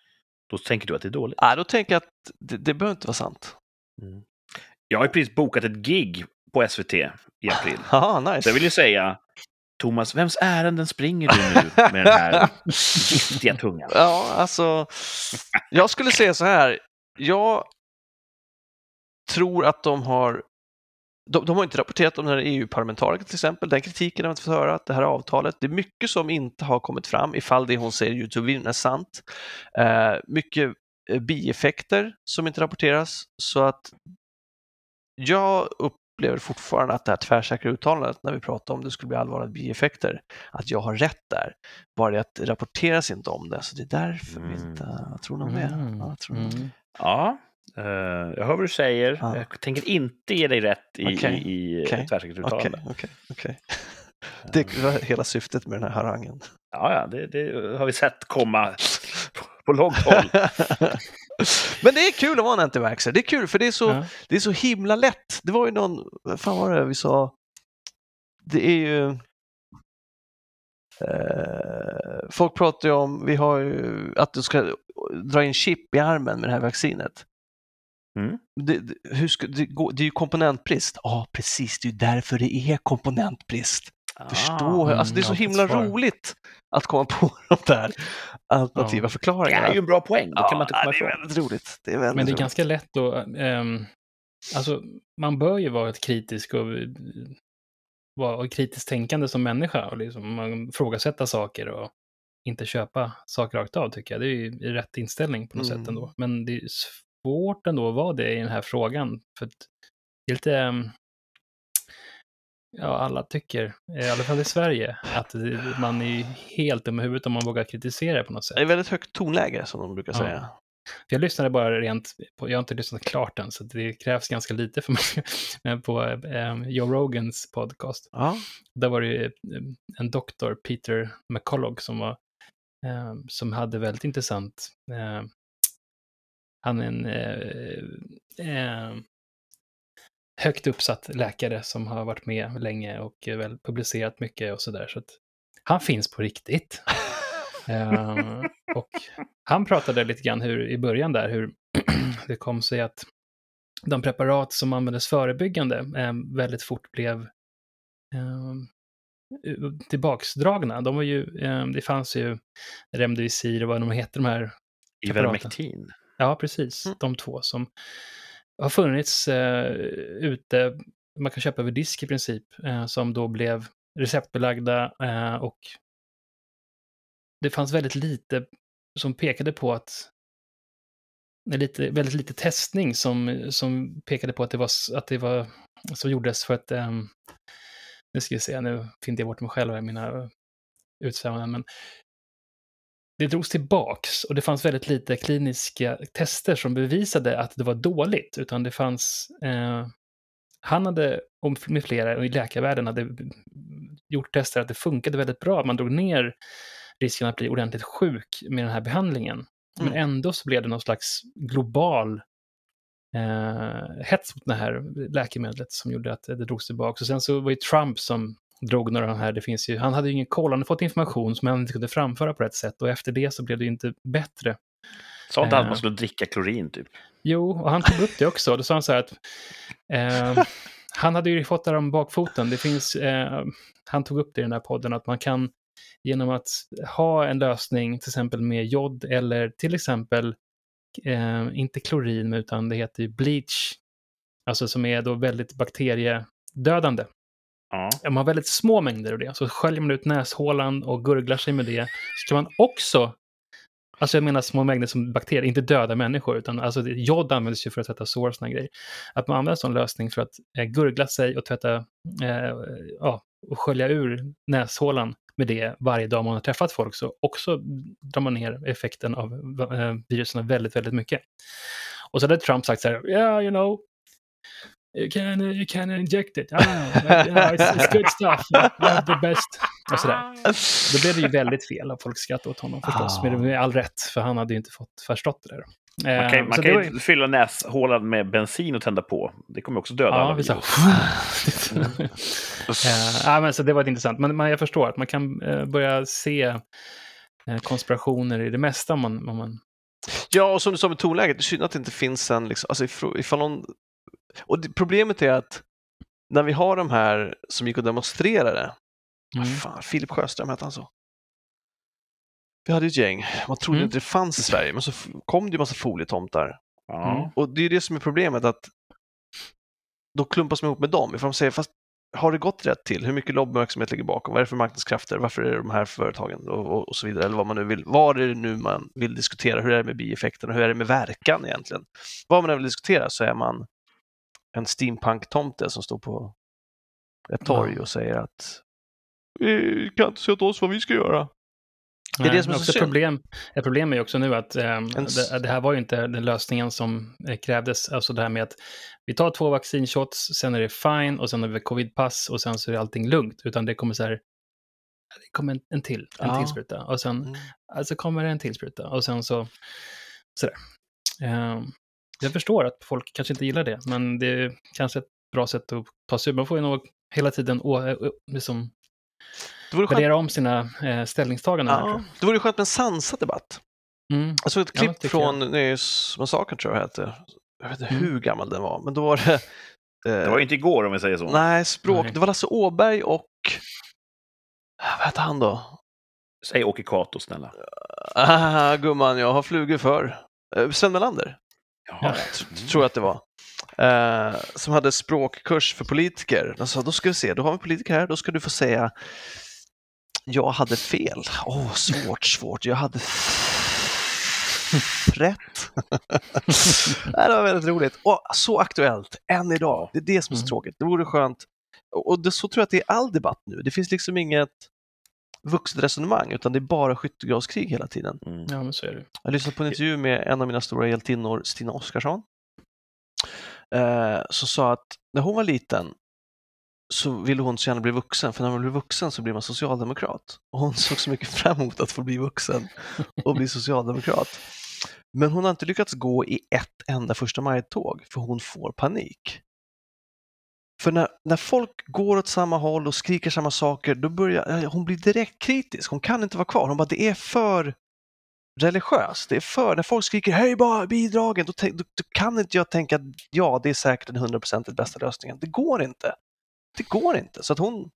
då tänker du att det är dåligt. Ja, då tänker jag att det, det behöver inte vara sant. Jag har ju precis bokat ett gig på SVT i april. Haha, Så nice. jag vill ju säga, Thomas, vems ärenden springer du nu med den här giftiga tungan? Ja, alltså, jag skulle säga så här. Jag tror att de har de, de har inte rapporterat om den här EU-parlamentarikern till exempel. Den kritiken har vi inte fått höra, att det här avtalet. Det är mycket som inte har kommit fram ifall det hon säger i Youtube är sant. Eh, mycket eh, bieffekter som inte rapporteras. Så att jag upplever fortfarande att det här tvärsäkra uttalandet när vi pratar om det skulle bli allvarliga bieffekter, att jag har rätt där. Bara det att det rapporteras inte om det, så det är därför vi Mm. inte... Vad tror ni om det? Ja, jag tror ni om det? Mm. Ja, Uh, jag hör vad du säger. Ja. Jag tänker inte ge dig rätt i, Okej, i, i okej, tvärsäkerhetsuttalande. Okej, okej. Det var hela syftet med den här harangen. Ja, ja, det, det har vi sett komma på, på långt håll. Men det är kul att vara en antivaxxer. Det är kul för det är, så, Ja. det är så himla lätt. Det var ju någon, vad fan var det vi sa? Det är ju... Eh, folk pratar ju om, vi har ju, att du ska dra in chip i armen med det här vaccinet. Mm. Det, det, hur ska, det, går, det är ju komponentbrist. Ja, precis. Det är ju därför det är komponentbrist. Förstå, mm, alltså det är så ja, himla svar. roligt att komma på de där alternativa Ja. Det förklaringarna. är ju en bra poäng, det kan man inte ja, komma det är väldigt roligt. Det är väldigt Men det är roligt. ganska lätt att... ehm, alltså, man bör ju vara ett kritisk och eh, vara kritiskt tänkande som människa och liksom man ifrågasätta saker och inte köpa saker rakt av tycker jag. Det är ju rätt inställning på något Mm. sätt ändå. Men det är svårt ändå att vara det i den här frågan. För att det är lite... ehm, Ja, alla tycker, i alla fall i Sverige, att man är helt dum i huvudet om man vågar kritisera på något sätt. Det är väldigt högt tonläge som de brukar Ja. säga. För jag lyssnade bara rent, på, jag har inte lyssnat klart än, så det krävs ganska lite för mig, men på eh, Joe Rogans podcast. Ja. Där var det ju eh, en doktor, Peter McCullough, som, var, eh, som hade väldigt intressant, eh, han är en eh, eh, högt uppsatt läkare som har varit med länge och väl publicerat mycket och sådär. Så att han finns på riktigt. Eh, och han pratade lite grann hur, i början där hur det kom sig att de preparat som användes förebyggande eh, väldigt fort blev eh, tillbaksdragna. De var ju, eh, det fanns ju Remdesivir och vad de heter de här. Ivermectin. Ja, precis. Mm. De två som har funnits eh, ute, man kan köpa över disk i princip, eh, som då blev receptbelagda eh, och det fanns väldigt lite som pekade på att är lite, väldigt lite testning som, som pekade på att det var, att det var som gjordes för att, ehm, nu ska vi se, nu finner jag bort mig själv i mina utsvävanden, men det drogs tillbaks och det fanns väldigt lite kliniska tester som bevisade att det var dåligt, utan det fanns, eh, han hade, och med flera i läkarvärlden hade gjort tester att det funkade väldigt bra, man drog ner risken att bli ordentligt sjuk med den här behandlingen. Men Mm. ändå så blev det någon slags global eh, hets mot det här läkemedlet som gjorde att det drogs tillbaka. Och sen så var det Trump som drog några av de här, det finns ju, han hade ju ingen koll, han hade fått information som han inte kunde framföra på rätt sätt och efter det så blev det ju inte bättre. Sa inte han att Eh. man skulle dricka klorin, typ? Jo, och han tog upp det också. Då sa han så här att eh, han hade ju fått det här om bakfoten. Det finns, eh, han tog upp det i den här podden att man kan genom att ha en lösning till exempel med jod eller till exempel eh, inte klorin utan det heter ju bleach. Alltså som är då väldigt bakteriedödande. Ja. Om man har väldigt små mängder av det så sköljer man ut näshålan och gurglar sig med det. Så kan man också Alltså jag menar små mängder som bakterier, inte döda människor, utan alltså jod används ju för att tvätta sår och såna grejer. Att man använder en sån lösning för att eh, gurgla sig och tvätta, eh, ja, och skölja ur näshålan med det varje dag man har träffat folk, så också drar man ner effekten av eh, virusen väldigt, väldigt mycket. Och så hade Trump sagt så här, yeah, you know, you can, you can inject it. Ah, yeah, it's, it's good stuff. Have the best. Och sådär. Då blev det ju väldigt fel och folk skrattade åt honom förstås, Ah. med, med all rätt, för han hade ju inte fått förstått det där. Man Eh, kan, man så kan det var ju fylla näshålan med bensin och tända på. Det kommer också döda Ja, alla virus. Eh, ja, men så det var intressant. Men, men jag förstår att man kan eh, börja se eh, konspirationer i det mesta om man, om man Ja, och som du sa med tonläget, det är synd att det inte finns en, liksom, alltså ifall någon... Och det, problemet är att när vi har de här som gick och demonstrerade, Mm. vad fan, Filip Sjöström hette han så? Vi hade ett gäng, man trodde Mm. inte det fanns i Sverige, men så kom det ju massa folietomtar. Mm. Och det är ju det som är problemet, att då klumpas man ihop med dem. Ifall de säger, fast har det gått rätt till? Hur mycket lobbyverksamhet ligger bakom? Vad är det för marknadskrafter? Varför är det de här företagen? Och, och, och så vidare. Eller vad man nu vill. Vad är det nu man vill diskutera? Hur är det med bieffekterna? Hur är det med verkan egentligen? Vad man än vill diskutera så är man en steampunk-tomte som står på ett torg och säger att vi kan inte säga åt oss vad vi ska göra. Det är det som är så också synd. problem, ett problem är ju också nu att s- det, det här var ju inte den lösningen som eh, krävdes. Alltså det här med att vi tar två vaccinshots, sen är det fine och sen har vi covidpass och sen så är allting lugnt. Utan det kommer så här, det kommer en, en till, en Ja. till spruta och sen Mm. alltså kommer det en till spruta och sen så sådär. Ehm, jag förstår att folk kanske inte gillar det, men det är kanske ett bra sätt att ta sig ur. Man får ju nog hela tiden å, å, liksom, värdera om sina eh, ställningstaganden. här, ja, det vore skönt med en sansad debatt. jag. Mm. Jag såg ett Ja, klipp tycker från Nöjes Massakern tror jag hette. Jag vet inte Mm. hur gammal den var, men då var det... eh, Det var ju inte igår om vi säger så. Nej, språk. Nej. Det var Lasse Åberg och... Vad hette han då? Säg Åke Cato, snälla. Ah, gumman, jag har flugor för. Eh, Sven Melander, Ja. t- tror jag att det var. Eh, som hade språkkurs för politiker. De sa, då ska vi se, då har vi politiker här, då ska du få säga jag hade fel. Åh, svårt, svårt. Jag hade rätt. Det var väldigt roligt. Och så aktuellt, än idag. Det är det som är så Mm. tråkigt. Det vore skönt. Och det, så tror jag att det är all debatt nu. Det finns liksom inget vuxet resonemang, utan det är bara skyttegravskrig hela tiden. Mm. Ja, men så är det. Jag lyssnade på en intervju med en av mina stora hjältinnor, Stina Oskarsson, eh, som sa att när hon var liten så ville hon så gärna bli vuxen, för när man blir vuxen så blir man socialdemokrat. Och hon såg så mycket fram emot att få bli vuxen och bli socialdemokrat. Men hon har inte lyckats gå i ett enda första maj-tåg, för hon får panik. För när, när folk går åt samma håll och skriker samma saker, då börjar eh, hon blir direkt kritisk. Hon kan inte vara kvar. Hon bara, det är för religiöst. Det är för, när folk skriker hej bara bidragen, då, då, då kan inte jag tänka att ja, det är säkert den 100% den bästa lösningen. Det går inte. Det går inte. Så att hon,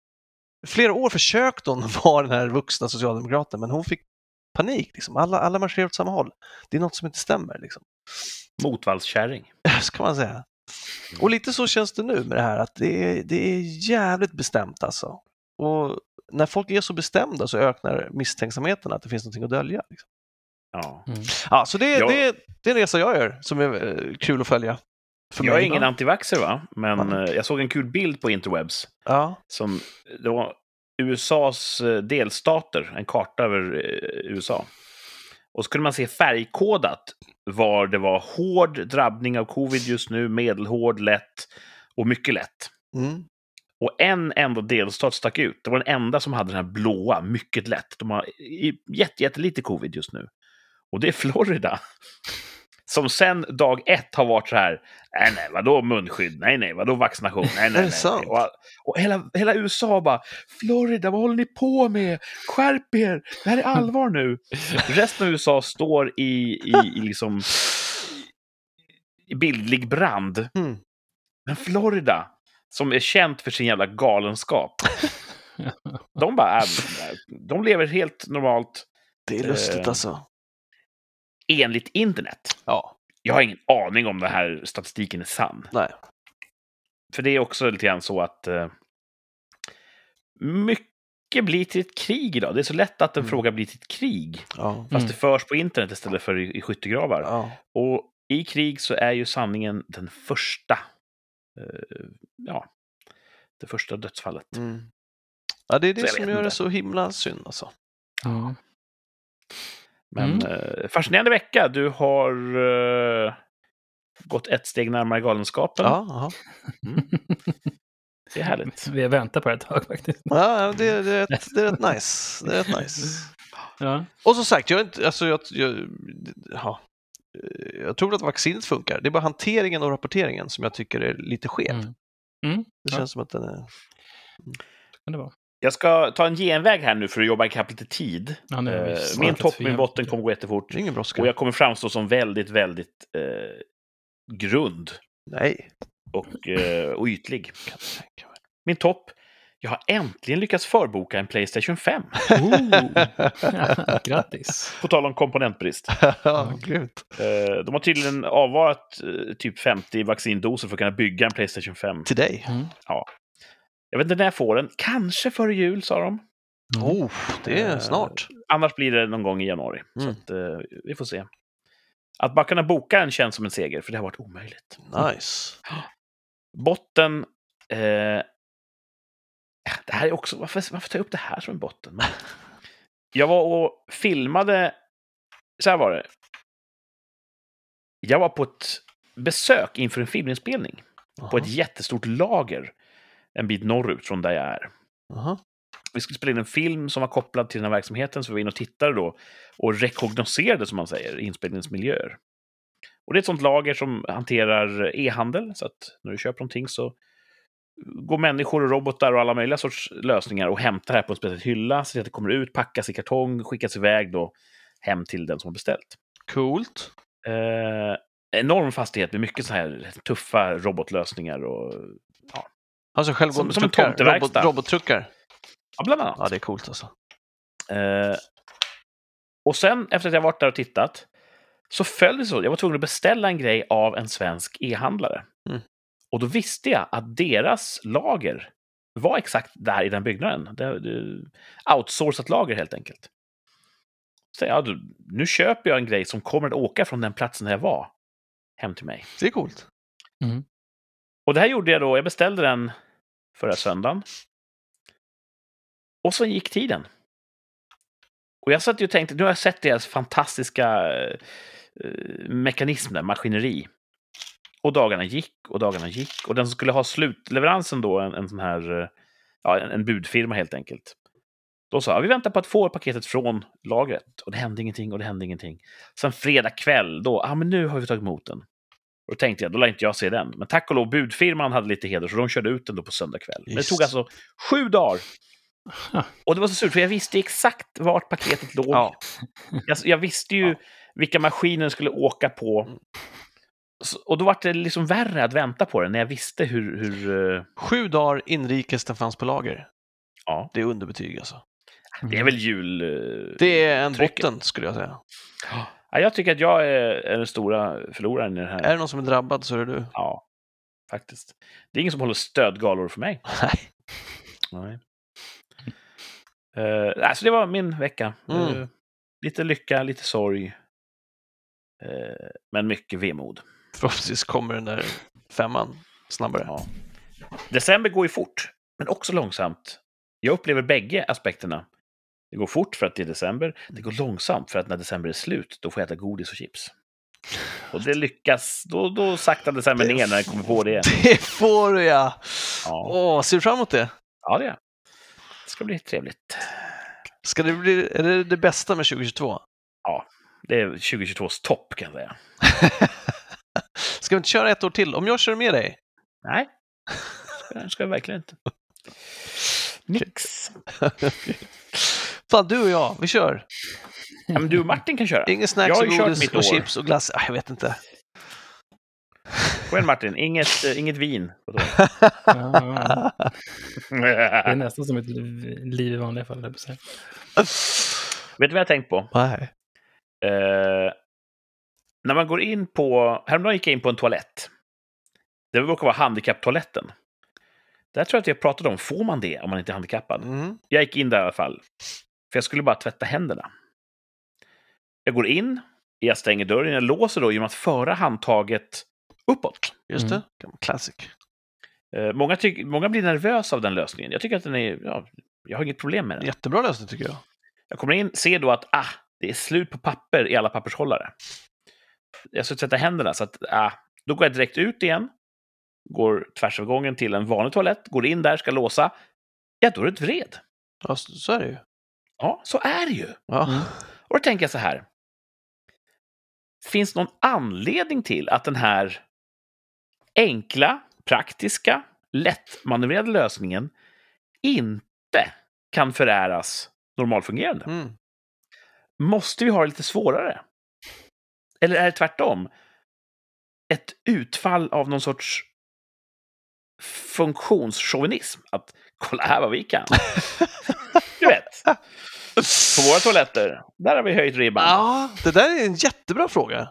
flera år försökte hon vara den här vuxna socialdemokraten, men hon fick panik. Liksom. Alla, alla marscherar åt samma håll. Det är något som inte stämmer. Liksom. Motvallskärring. Så kan man säga. Och lite så känns det nu med det här att det är, det är jävligt bestämt alltså. Och när folk är så bestämda så ökar misstänksamheten att det finns någonting att dölja. Liksom. Ja. Mm. Ja, så det, Ja. det, det är en resa jag gör som är eh, kul att följa. För Jag är ingen antivaxxer, va? men Ja. eh, jag såg en kul bild på interwebs. Ja, Som, det var USAs eh, delstater, en karta över eh, USA. Och så kunde man se färgkodat var det var hård drabbning av covid just nu, medelhård, lätt och mycket lätt. mm. Och en enda delstat stack ut. Det var den enda som hade den här blåa, mycket lätt. De har jätte, jättelite covid just nu. Och det är Florida. Som sen dag ett har varit så här, nej, nej, vadå munskydd? Nej, nej, vadå vaccination? Nej, nej, nej. Och, och hela, hela USA bara, Florida, vad håller ni på med? Skärp er! Det här är allvar nu. Resten av USA står i, i, i liksom i bildlig brand. Mm. Men Florida, som är känt för sin jävla galenskap, de bara, äh, de lever helt normalt Det är lustigt Eh. alltså. enligt internet. Ja, Jag har ingen aning om den här statistiken är sann. nej. För det är också lite grann så att eh, mycket blir till ett krig idag. Det är så lätt att en Mm. fråga blir till ett krig. Ja. Fast Mm. det förs på internet istället för i, i skyttegravar. Ja. Och i krig så är ju sanningen den första. Eh, ja, det första dödsfallet. Mm. ja, det är det som gör det inte. så himla synd alltså. Ja. Men Mm. eh, fascinerande vecka. Du har eh, gått ett steg närmare galenskapen. Ja, ja. Det är härligt. Vi har väntat på det ett tag faktiskt. ja det, det, är rätt, det är rätt nice. Det är rätt nice. Ja. Och som sagt, jag, är inte, alltså, jag, jag, ja, jag tror att vaccinet funkar. Det är bara hanteringen och rapporteringen som jag tycker är lite skev. Mm. Mm. Det Ja. känns som att den är... kan det vara. Jag ska ta en genväg här nu för att jobba ikapp lite tid. Ja, Eh, snackat min topp och min botten kommer gå jättefort. Ingen brådska. Och jag kommer framstå som väldigt, väldigt eh, grund Nej, och, eh, och ytlig. Min topp. Jag har äntligen lyckats förboka en Playstation 5. Oh. Grattis! På tal om komponentbrist. ja, grymt. Eh, de har tydligen avvarat eh, typ 50 vaccindoser för att kunna bygga en Playstation 5. Till dig. Mm. Jag vet inte när jag får den. Kanske före jul, sa de. Mm. Oh, det är Eh, snart. Annars blir det någon gång i januari. Mm. Så att, eh, vi får se. Att bara kunna boka en känns som en seger, för det har varit omöjligt. Nice. Botten... Eh, det här är också... Varför, varför tar jag upp det här som en botten? Jag var och filmade... Så här var det. Jag var på ett besök inför en filminspelning på ett jättestort lager en bit norrut från där jag är. Aha. Vi skulle spela in en film som var kopplad till den här verksamheten, så vi var inne och tittade då och rekognoserade, som man säger, inspelningsmiljöer. Och det är ett sånt lager som hanterar e-handel, så att när du köper någonting så går människor och robotar och alla möjliga sorts lösningar och hämtar här på en speciell hylla, så att det kommer ut, packas i kartong, skickas iväg då hem till den som har beställt. Coolt. Eh, enorm fastighet med mycket så här tuffa robotlösningar och Alltså självgående Som- som truckar, robot, robottruckar. ja, bland annat. Ja, det är coolt alltså. Eh, och sen, efter att jag varit där och tittat, så föll det så. Jag var tvungen att beställa en grej av en svensk e-handlare. Mm. Och då visste jag att deras lager var exakt där i den byggnaden. Det, det, outsourcat lager helt enkelt. Så ja, du, nu köper jag en grej som kommer att åka från den platsen där jag var hem till mig. Det är coolt. Och det här gjorde jag då. Jag beställde den förra söndagen. Och så gick tiden. Och jag satt ju och tänkte, nu har jag sett deras fantastiska eh, eh mekanism maskineri. Och dagarna gick och dagarna gick. Och den som skulle ha slutleveransen då, en, en sån här, eh, ja, en, en budfirma helt enkelt. Då sa jag, vi väntar på att få paketet från lagret. Och det hände ingenting och det hände ingenting. Sen fredag kväll, då, ja ah, men nu har vi tagit emot den. Och då tänkte jag, då lär inte jag se den. Men tack och lov, budfirman hade lite heder, så de körde ut den då på söndag kväll. Men det tog alltså sju dagar. Och det var så surt, för jag visste exakt vart paketet låg. Ja. Jag, jag visste ju vilka maskiner den skulle åka på. Och då var det liksom värre att vänta på den när jag visste hur... hur eh, Sju dagar inrikes den fanns på lager. ja, Det är underbetyg alltså. det är väl jul... eh, Det är en botten skulle jag säga. Ja, jag tycker att jag är, är den stora förloraren i det här. Är det någon som är drabbad så är det du. Ja, faktiskt. Det är ingen som håller stödgalor för mig. Nej. Nej. Uh, alltså det var min vecka. Mm. Eh, lite lycka, lite sorg. Eh, men mycket vemod. Förhoppningsvis kommer den där femman snabbare. Ja. December går ju fort, men också långsamt. Jag upplever bägge aspekterna. Det går fort för att det är december. Det går långsamt för att när december är slut, då får jag äta godis och chips. Och det lyckas. Då, då saktar december ner när jag kommer på det. Det får du ja! Ja, Åh, ser du fram emot det? ja det är. Det ska bli trevligt. Ska det bli, är det det bästa med 2022? Det är 2022s topp kan jag säga. Ska vi inte köra ett år till? Om jag kör med dig? Nej, det ska jag verkligen inte. Nix. Fan, du och jag, vi kör! Ja, men du och Martin kan köra. Inget snacks Jag har och kört godis mitt och år. chips och glass. Ah, jag vet inte. Kom igen Martin, inget, eh, inget vin. på då. Ja, ja. Det är nästan som ett liv liv i vanliga fall. höll jag på att säga. Vet du vad jag har tänkt på? Nej. Eh, när man går in på... Häromdagen gick jag in på en toalett. Det råkar vara handikapptoaletten. Där tror jag att jag pratade om, får man det om man inte är handikappad? Mm. Jag gick in där i alla fall. För jag skulle bara tvätta händerna. Jag går in, jag stänger dörren, jag låser då genom att föra handtaget uppåt. Just Mm. det, Gammal classic. Eh, många, tyck, många blir nervösa av den lösningen. Jag tycker att den är... Ja, jag har inget problem med den. Jättebra lösning tycker jag. Jag kommer in, ser då att ah, det är slut på papper i alla pappershållare. Jag ska tvätta händerna, så att ah, då går jag direkt ut igen. Går tvärs över gången till en vanlig toalett, går in där, ska låsa. Ja, då är det ett vred. Ja, så så är det ju. Ja, så är det ju. Ja. Mm. Och då tänker jag så här. Finns någon anledning till att den här enkla, praktiska, lättmanövrerade lösningen inte kan föräras normalfungerande? Mm. Måste vi ha det lite svårare? Eller är det tvärtom? Ett utfall av någon sorts funktionschauvinism. Att kolla här vad vi kan. På våra toaletter, där har vi höjt ribban. ja, det där är en jättebra fråga.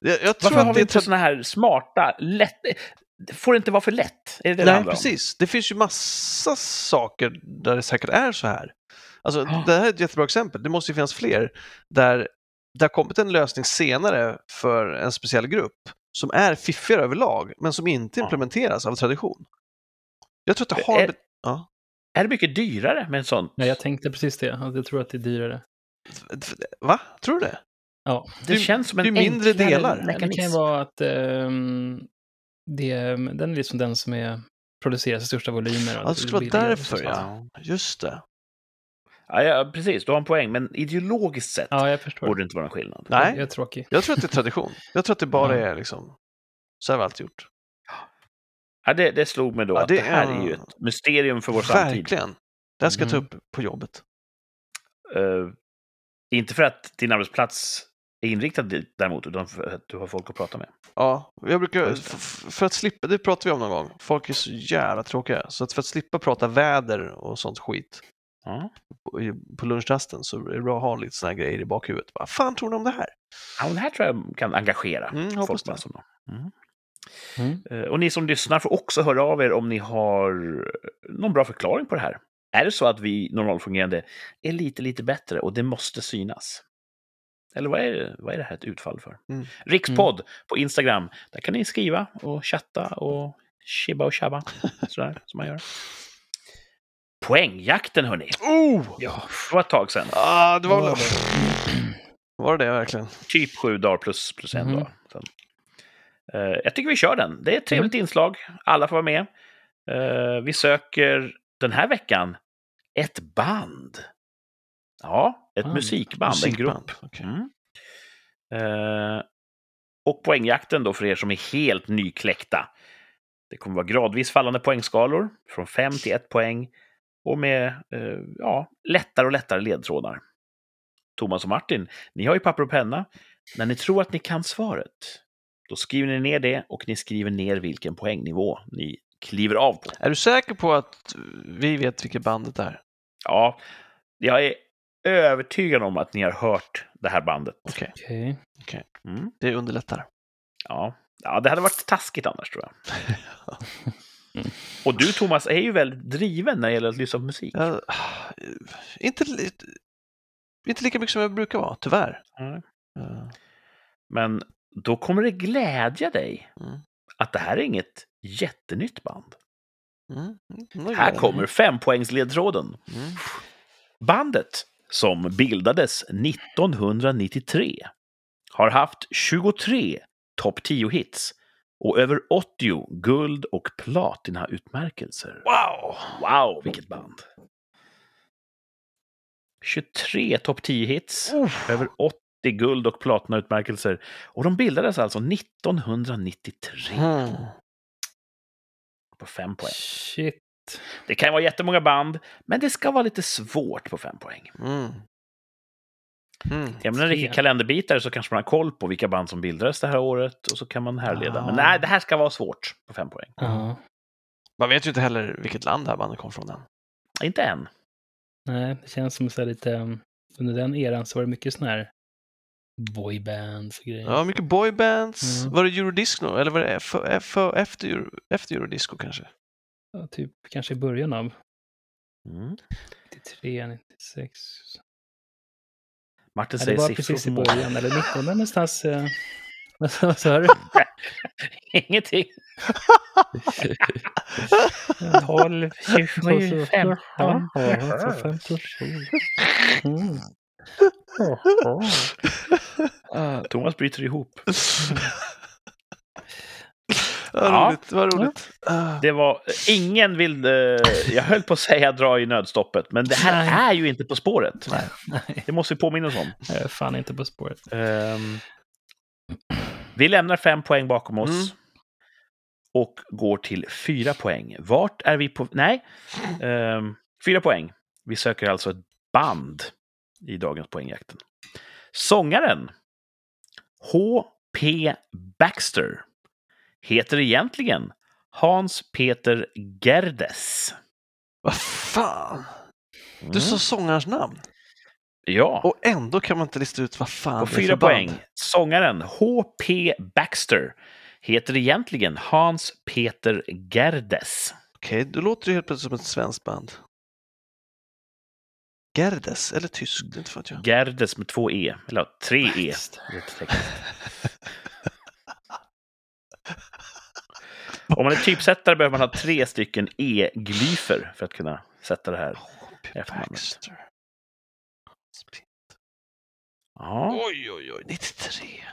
Jag, jag tror Varför har att vi inte såna här smarta, lätt... Det får inte vara för lätt. Är det det Nej, precis. Det finns ju massa saker där det säkert är så här. Alltså, Ja. Det här är ett jättebra exempel. Det måste ju finnas fler där det har kommit en lösning senare för en speciell grupp som är fiffigare överlag, men som inte implementeras av tradition. Jag tror att det har... Är- Ja. Är det mycket dyrare med en sån? Nej, jag tänkte precis det. Jag tror att det är dyrare. Va? Tror du det? Ja. Det, Det- känns som en mindre delar. Det kan mekanism. ju vara att ehm, det, den är liksom den som är, produceras i största volymer. och Ja, det skulle vara därför ja. Just det. Ja, ja, precis. Du har en poäng. Men ideologiskt sett Ja, borde det inte vara någon skillnad. Nej, Jag är tråkig. jag tror att det är tradition. Jag tror att det bara Ja. är liksom, så har vi alltid gjort. Ja, det, det slog mig då Ja, att det det här är- ju ett mysterium för vår samtid. Verkligen. Det här ska jag ta Mm. upp på jobbet. Eh, inte för att din arbetsplats är inriktad dit däremot, utan för att du har folk att prata med. Ja, jag brukar, det. för att slippa, det pratar vi om någon gång, folk är så jävla tråkiga. Så att för att slippa prata väder och sånt skit Ja. på, lunchrasten så är det bra att ha lite såna här grejer i bakhuvudet. Vad fan tror ni om det här? Ja, det här tror jag kan engagera Mm, hoppas folk. det. massor. Mm. Mm. Eh, Och ni som lyssnar får också höra av er om ni har någon bra förklaring på det här. Är det så att vi normalfungerande är lite, lite bättre och det måste synas? Eller vad är det, vad är det här ett utfall för? Mm. Rikspodd på Instagram. Där kan ni skriva och chatta och chibba och tjabba. Sådär som man gör. Poängjakten hörni. Oh! Ja, Det var ett tag sedan. Ah, det var, Var väl... var det det verkligen? Typ sju dagar plus, plus en Mhm. dag. Sen. Eh, jag tycker vi kör den. Det är ett trevligt inslag. Alla får vara med. Eh, vi söker den här veckan ett band. Ja, ett Band. musikband, en Musikband, grupp. okej. Mm. Eh, och poängjakten då för er som är helt nykläckta. Det kommer vara gradvis fallande poängskalor från 5 till 1 poäng och med eh, ja, lättare och lättare ledtrådar. Thomas och Martin, ni har ju papper och penna. När ni tror att ni kan svaret, då skriver ni ner det och ni skriver ner vilken poängnivå ni kliver av på. Är du säker på att vi vet vilket bandet är? Ja, jag är övertygad om att ni har hört det här bandet. Okej, okej. Mm. det underlättar. Ja. ja, det hade varit taskigt annars tror jag. Och du Thomas är ju väldigt driven när det gäller att lyssna på musik. Ja, inte, li- inte lika mycket som jag brukar vara, tyvärr. Nej. Eh, Men då kommer det glädja dig Mm. att det här är inget jättenytt band. Mm. Mm. Här kommer fempoängsledtråden. Mm. Bandet, som bildades 1993, har haft 23 topp 10-hits och över 80 guld och platinautmärkelser. Wow! Wow, vilket band! 23 topp 10-hits, Uff. över 80 guld och platinautmärkelser. Och de bildades alltså 1993 Mm. på fem poäng. Shit. Det kan vara jättemånga band, men det ska vara lite svårt på fem poäng. Mm. Mm. Är man en riktig kalenderbitare så kanske man har koll på vilka band som bildades det här året och så kan man härleda. Men Ah. nej, det här ska vara svårt på fem poäng. Ja. Man vet ju inte heller vilket land det här bandet kom från än. Inte än. Nej, det känns som så här lite... um, Under den eran så var det mycket sån här boybands och grejer. Ja, mycket boybands. Mm. Var det Eurodisco eller var det för, för, efter, Euro- efter Eurodisco kanske? Ja, typ kanske i början av Mm. 93, 96. Martin Ja, det säger var siffror precis i början, eller 19 där någonstans. eh, Vad sa- du? Ingenting. 12, 27, 15. Mm. Ah, Thomas bryter ihop. Vad Ja. roligt, vad roligt. Ah. Det var, ingen vill, eh, jag höll på att säga dra i nödstoppet, men det här Nej. är ju inte På spåret. Nej, Det måste vi påminna oss om. jag är fan inte på spåret. Ehm, vi lämnar fem poäng bakom oss. Mm. Och går till fyra poäng. Vart är vi på... Nej, ehm, fyra poäng. Vi söker alltså ett band i dagens poängjakten. Sångaren H.P. Baxter heter egentligen Hans Peter Gerdes. Vad fan? Mm. Du sa sångarens namn. Ja. Och ändå kan man inte lista ut vad fan På det är fyra för band. poäng. Sångaren H.P. Baxter heter egentligen Hans Peter Gerdes. Okej, då låter det helt plötsligt som ett svenskt band. Gerdes, eller tyskt, inte att jag. Gerdes med två E, eller tre E. Om man är typsättare behöver man ha tre stycken E-glyfer för att kunna sätta det här. H.P. Efternamnet. Ja. Oj, oj, oj. 93.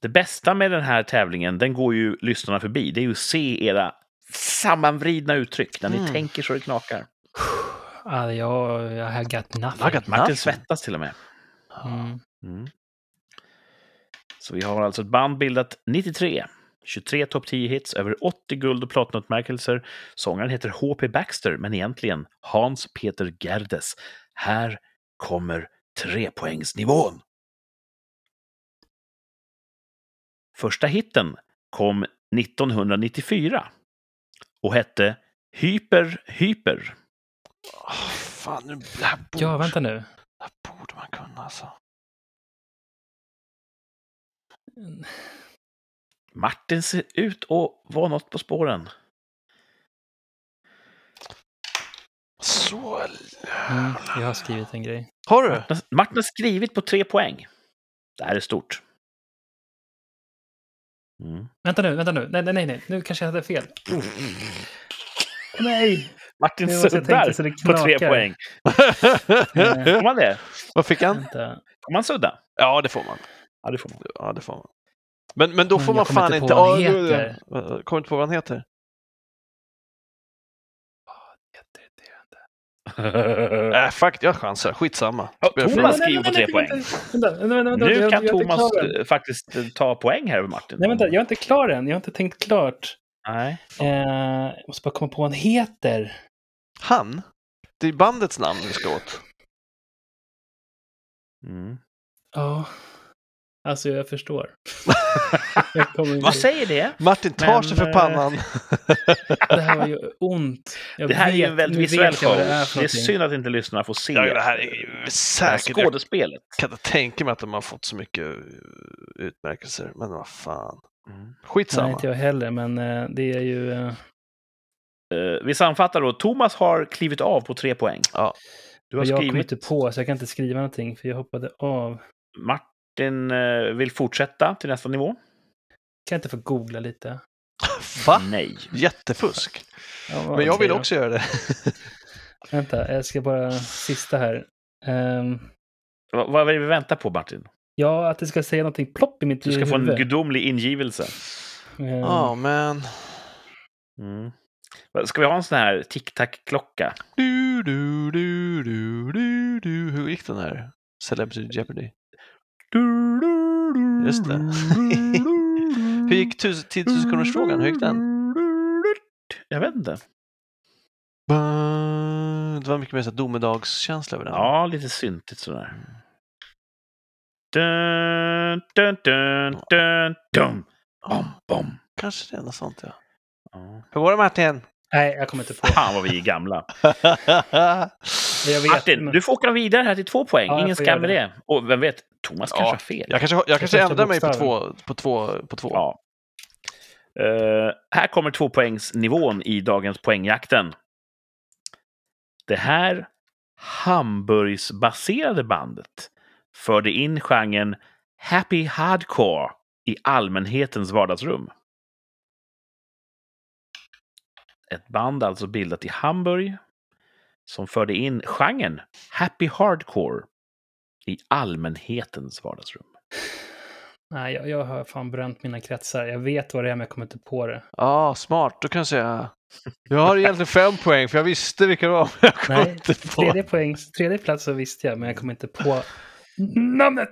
Det bästa med den här tävlingen, den går ju lyssnarna förbi. Det är ju att se era sammanvridna uttryck när ni Mm. tänker så det knakar. Ah, jag, jag har got nothing. I got Martin nothing. svettas till och med. Mm. Mm. Så vi har alltså ett band bildat 93. 23 topp 10 hits, över 80 guld och platinutmärkelser. Sångaren heter H.P. Baxter, men egentligen Hans Peter Gerdes. Här kommer trepoängsnivån. Första hitten kom 1994 och hette Hyper Hyper. Åh, fan, nu, det, här borde, Ja, vänta nu. det här borde man kunna alltså. Martin ser ut att vara något på spåren. Så... Mm, jag har skrivit en grej. Har du? Martin har skrivit på tre poäng. Det här är stort. Mm. Vänta nu, vänta nu. Nej, nej, nej, nej. nu kanske jag hade fel. Nej! Martin suddar så det på tre poäng. Eh, Får man det? Vad fick han? Får man sudda? Ja, det får man. Ja, det får man. Ja, det får man. Men, men då Men får jag man fan inte inte... på vad han Ja, du- heter. ja, Kommer inte på vad han heter? Äh, fuck, jag chansar. Skitsamma. Ja, Thomas skriver på tre poäng. Vänta, vänta, vänta, Nu kan inte Thomas eh, faktiskt eh, ta poäng här över Martin. Nej, vänta, jag är inte klar än. Jag har inte tänkt klart. Nej. Eh, jag måste bara komma på vad han heter. Han? Det är bandets namn vi ska åt. Mm. Ja, alltså jag förstår. jag. Vad säger det? Martin tar Men, sig för eh, pannan. Det här var ju ont. Jag Det här är ju vet- en väldigt visuell vet jag show. Det är är, för någonting. synd att inte lyssnarna får se Ja, det här är eh, ju det här säkert. Jag skådespelet. kan inte tänka mig att de har fått så mycket utmärkelser. Men vad fan. Mm. Nej, Skitsamma. inte jag heller, men eh, det är ju... eh, Eh, vi sammanfattar då. Thomas har klivit av på tre poäng. Ja. Du har jag kom skrivit. inte på, så jag kan inte skriva någonting, för jag hoppade av. Martin eh, vill fortsätta till nästa nivå. Kan jag inte få googla lite? Va? Nej. Jättefusk. Ja, Men jag vill okej då. också göra det. Vänta, jag ska bara... Sista här. Va- vad är det vi väntar på, Martin? Ja, att det ska säga någonting plopp i mitt Du ska få en huvud. gudomlig ingivelse. Ehm, Ja, men... Mm. Ska vi ha en sån här tic-tac-klocka? Du, du, du, du, du, du. Hur gick den här? Celebrity Jeopardy. Just det. Hur gick tus- 10 000 kronors frågan? Hur gick den? Jag vet inte. Det var mycket mer så domedagskänsla över den. Ja, lite syntigt sådär. Dun, dun, dun, dun, dun. Bom, bom. Kanske det är något sånt ja. Ja. Hur går det Martin? Nej, jag kommer inte på. Fan vad vi är gamla. Jag vet, Martin, men- du får åka vidare här till två poäng. Ja, jag Ingen skam med det. Och vem vet, Thomas Ja, kanske har fel. jag kanske, jag kanske första ändrar mig på två. På två, på två. Ja. Eh, här kommer tvåpoängsnivån i dagens poängjakten. Det här Hamburgsbaserade bandet förde in genren happy hardcore i allmänhetens vardagsrum. Ett band alltså bildat i Hamburg som förde in genren happy hardcore i allmänhetens vardagsrum. Nej, jag, jag har fan bränt mina kretsar. Jag vet vad det är, men jag kommer inte på det. Ja, smart. Då kan jag säga. Jag har egentligen fem poäng för jag visste vilka det var. men Jag kom Nej, inte på. tredje, poäng, tredje plats så visste jag, men jag kommer inte på namnet.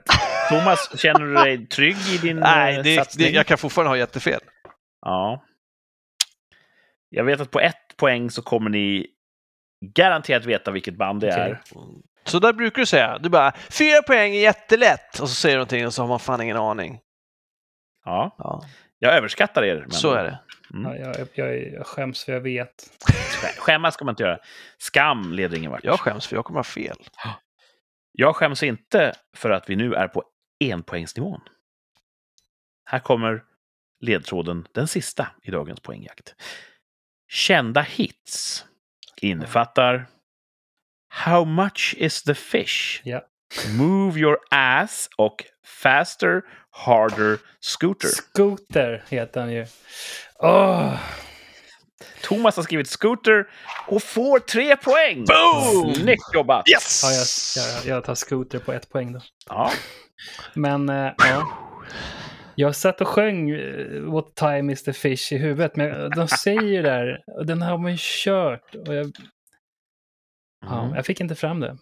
Thomas, känner du dig trygg i din Nej, eh, det, satsning? det, jag kan fortfarande ha jättefel. Ja. Jag vet att på ett poäng så kommer ni garanterat veta vilket band det Okej. är. Så där brukar du säga. Du bara, fyra poäng är jättelätt. Och så säger du någonting och så har man fan ingen aning. Ja, Ja, jag överskattar er. Men... så är det. Mm. Ja, jag, jag, jag skäms för jag vet. Sk- Skämmas ska man inte göra. Skam leder ingen vart. Jag skäms för jag kommer ha fel. Jag skäms inte för att vi nu är på enpoängsnivån. Här kommer ledtråden, den sista i dagens poängjakt. Kända hits innefattar How much is the fish? Ja. Move your ass och Faster, harder, scooter. Scooter heter han ju. Åh! Thomas har skrivit Scooter och får tre poäng! Boom! Snyggt jobbat! Yes! Ja, jag, jag, jag tar skoter på ett poäng då. Ja. Men, eh, ja. Jag satt och sjöng eh, What time is the fish i huvudet, men de säger ju där, och den har man ju kört. Och jag, ja, Mm. jag fick inte fram det.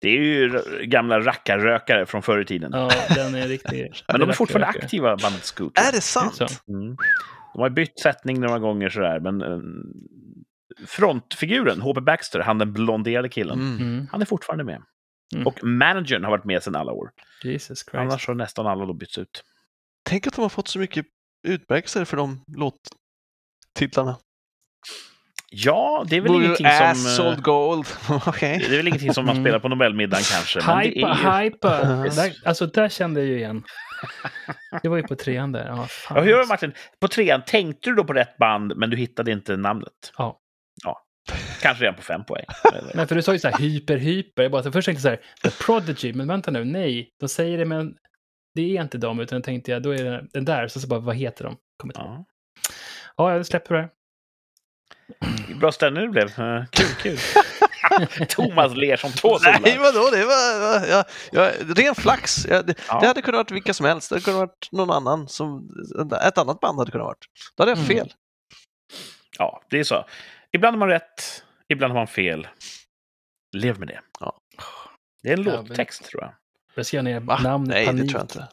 Det är ju gamla rackarrökare från förr i tiden. Ja, den är riktig. Men de är fortfarande aktiva, bandet Scooter. Är det sant? Så. Mm. De har bytt sättning några gånger sådär, men eh, frontfiguren, H.P. Baxter, han den blonderade killen, Mm. Mm, han är fortfarande med. Mm. Och managern har varit med sedan alla år. Jesus Christ. Annars har nästan alla då bytts ut. Tänk att de har fått så mycket utmärkelser för de låttitlarna. Ja, det är väl Blue ingenting ass, som... eh, sold gold. Okej. Det är väl ingenting som man Mm. spelar på Nobelmiddagen kanske. Men det Hypa, är ju... hypa! Ja. Där, alltså, där kände jag ju igen. Det var ju på trean där. Ja, fan. Ja, hur var det, Martin? På trean, tänkte du då på rätt band, men du hittade inte namnet? Ja. Ja. Kanske redan på fem poäng. Nej, för du sa ju så här hyper, hyper. Jag bara, så först tänkte jag så här, The Prodigy, men vänta nu, nej. De säger det, men det är inte dem, utan tänkte jag, då är det den där. Så, så bara, vad heter de? Kommer. Ja. Ja, jag släpper det. Bra stämning det blev. Eh, Kul, kul. Thomas ler som två solar. Nej, vadå? Det var ja, ja, ren flax. Ja, det, Ja. det hade kunnat varit vilka som helst. Det hade kunnat varit någon annan. Som, ett annat band hade kunnat varit. Då hade jag Mm. fel. Ja, det är så. Ibland har man rätt, ibland har man fel. Lev med det. Ja. Det är en Ja, låttext, tror jag. Jag skrev ner namn, Nej, panik. det tror jag inte.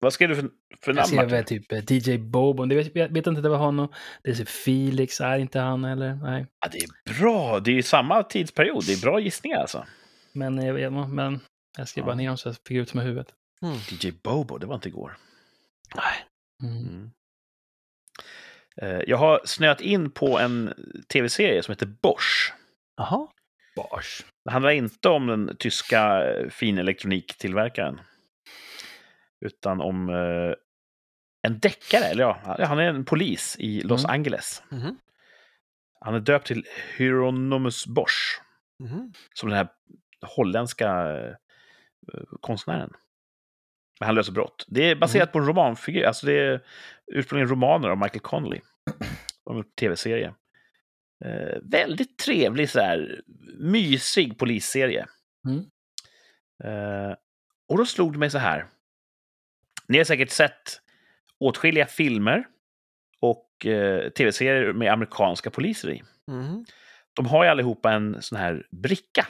Vad skrev du för, för Jag namn, skrev Martin? väl typ eh, DJ Bobo, vet, jag vet inte det var honom. Det är typ Felix, är inte han eller? Nej. Ja, det är bra. Det är ju samma tidsperiod. Det är bra gissningar alltså. Men jag, vet, men jag skrev Ja. bara ner dem så jag fick ut i huvudet. Mm. DJ Bobo, det var inte igår. Nej. Mm. Mm. Eh, Jag har snöat in på en tv-serie som heter Bosch. Jaha. Bars. Det handlar inte om den tyska eh, finelektroniktillverkaren. Utan om eh, en deckare, eller ja, han är en polis i Los Mm. Angeles. Mhm. Han är döpt till Hieronymus Bosch, Mhm. som den här holländska eh, konstnären. Men han löser brott. Det är baserat på en romanfigur, alltså det är ursprungligen romaner av Michael Connolly. De har gjort tv-serie. Eh, väldigt trevlig, så här, mysig polisserie. Mm. Eh, och då slog det mig så här. Ni har säkert sett åtskilliga filmer och eh, tv-serier med amerikanska poliser i. Mhm. De har ju allihopa en sån här bricka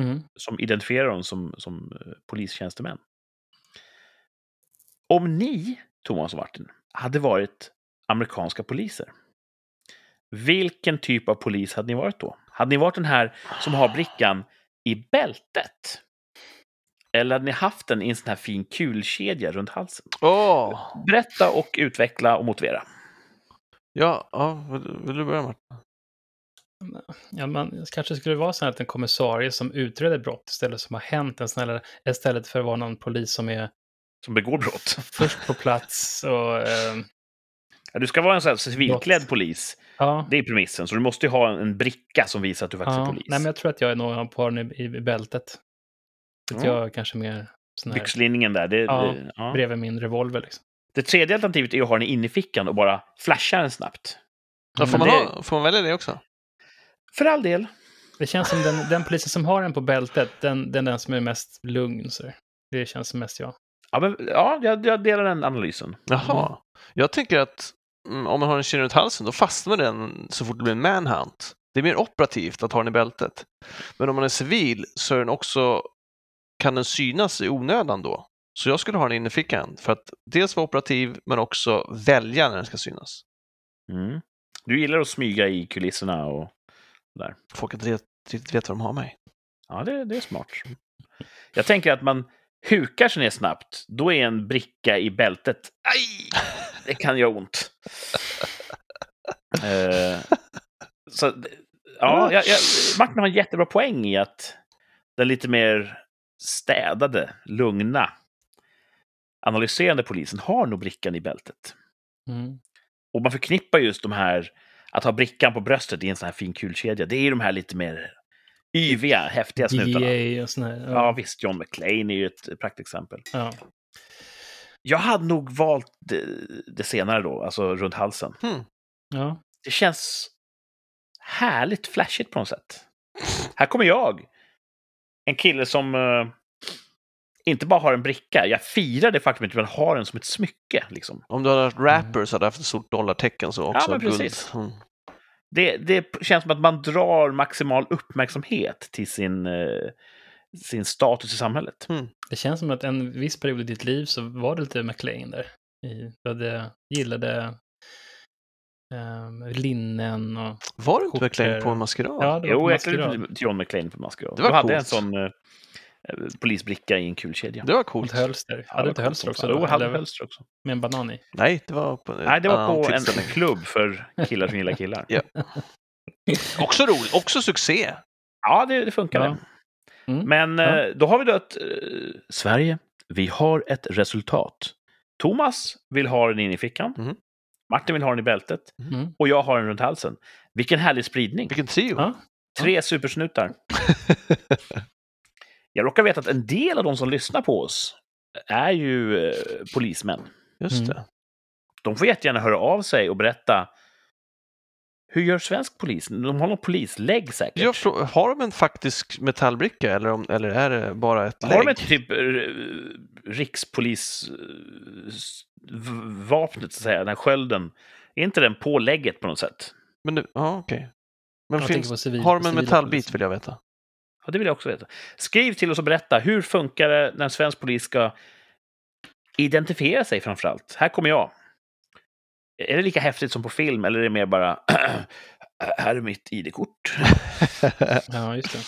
Mm. som identifierar dem som, som eh, polistjänstemän. Om ni, Thomas och Martin, hade varit amerikanska poliser, vilken typ av polis hade ni varit då? Hade ni varit den här som har brickan i bältet? Eller hade ni haft den i en sån här fin kulkedja runt halsen? Åh! Berätta och utveckla och motivera. Ja, ja vill, vill du börja Martin? Ja, man kanske skulle vara så här att en kommissarie som utreder brott istället som har hänt en snälla, istället för att vara någon polis som är Som begår brott. först på plats och eh, Ja, du ska vara en sån här civilklädd Brott. polis. ja. Det är premissen. Så du måste ju ha en, bricka som visar att du faktiskt är ja. polis. Nej, men jag tror att jag är nog på i, i bältet. Ja. jag är kanske mer sån här Byxlinningen där. Det, Ja, det, ja. bredvid min revolver liksom. det tredje alternativet är att ha den inne i fickan och bara flasha den snabbt. Ja, får, Men man det- ha, får man välja det också? För all del. Det känns som den, den polisen som har den på bältet, den, den är den som är mest lugn. Så det känns som mest jag. Ja, men, ja jag, jag delar den analysen. Jaha. Jag tänker att mm, om man har en kedja runt halsen, då fastnar den så fort det blir en manhunt. Det är mer operativt att ha den i bältet. Men om man är civil så är den också, kan den synas i onödan då. Så jag skulle ha den inne i fickan för att dels vara operativ men också välja när den ska synas. Mm. Du gillar att smyga i kulisserna och... Folk inte riktigt vet vad de har mig. Ja, det, det är smart. Jag tänker att man hukar sig ner snabbt. Då är en bricka i bältet. Aj! Det kan göra ont. Eh, så, ja, jag, jag, Martin har en jättebra poäng i att den lite mer städade, lugna, analyserande polisen har nog brickan i bältet. Mm. Och man förknippar just de här, att ha brickan på bröstet i en sån här fin kulkedja, det är de här lite mer yviga, häftiga snutarna. DA och sån här. Ja, visst. John McClane är ju ett praktexempel. ja. Jag hade nog valt det, det senare då, alltså runt halsen. Hmm. Ja. Det känns härligt flashigt på något sätt. Här kommer jag. En kille som eh, inte bara har en bricka. Jag firar det faktum att jag har den som ett smycke. Liksom. Om du hade haft rapper så hade du haft ett stort dollartecken så också. men guld. precis. Mm. Det, det känns som att man drar maximal uppmärksamhet till sin, eh, sin status i samhället. Det känns som att en viss period i ditt liv så var det lite McLean där. I, du hade, gillade um, linnen och... Var du inte Skjortor. på en maskerad? Ja, det var Jo, jag maskerad. skulle John McClane på maskerad. Det var Du hade en sån eh, polisbricka i en kulkedja. Det var coolt. ett hölster. Ja, hade det du inte hölster också? Jo, jag hade hölster också. Med en banan i? Nej, det var på Nej, det var på en klubb för killar som gillar killar. Ja. Också roligt, också succé. Ja, det, det funkade. Ja. Mm. Men Ja. eh, då har vi då ett... Eh, Sverige, vi har ett resultat. Thomas vill ha den in i fickan. Mhm. Martin vill ha den i bältet. Mm. Och jag har den runt halsen. Vilken härlig spridning. Vilken trio. Ja. Tre supersnutar. Jag råkar veta att en del av de som lyssnar på oss är ju eh, polismän. Just Mm. det. De får jättegärna höra av sig och berätta hur gör svensk polis? De har någon polislägg säkert. Jag frå- har de en faktisk metallbricka eller, om, eller är det bara ett Har de lägg? ett typ eh, rikspolisvapnet, så att säga, den här skölden? Är inte den på lägget på något sätt? Men nu, ja, okej. Men Jag finns, civil- har de en metallbit vill jag veta. Ja, det vill jag också veta. Skriv till oss och berätta. Hur funkar det när svensk polis ska identifiera sig framför allt? Här kommer jag. Är det lika häftigt som på film eller är det mer bara här är mitt ID-kort? Ja, just det.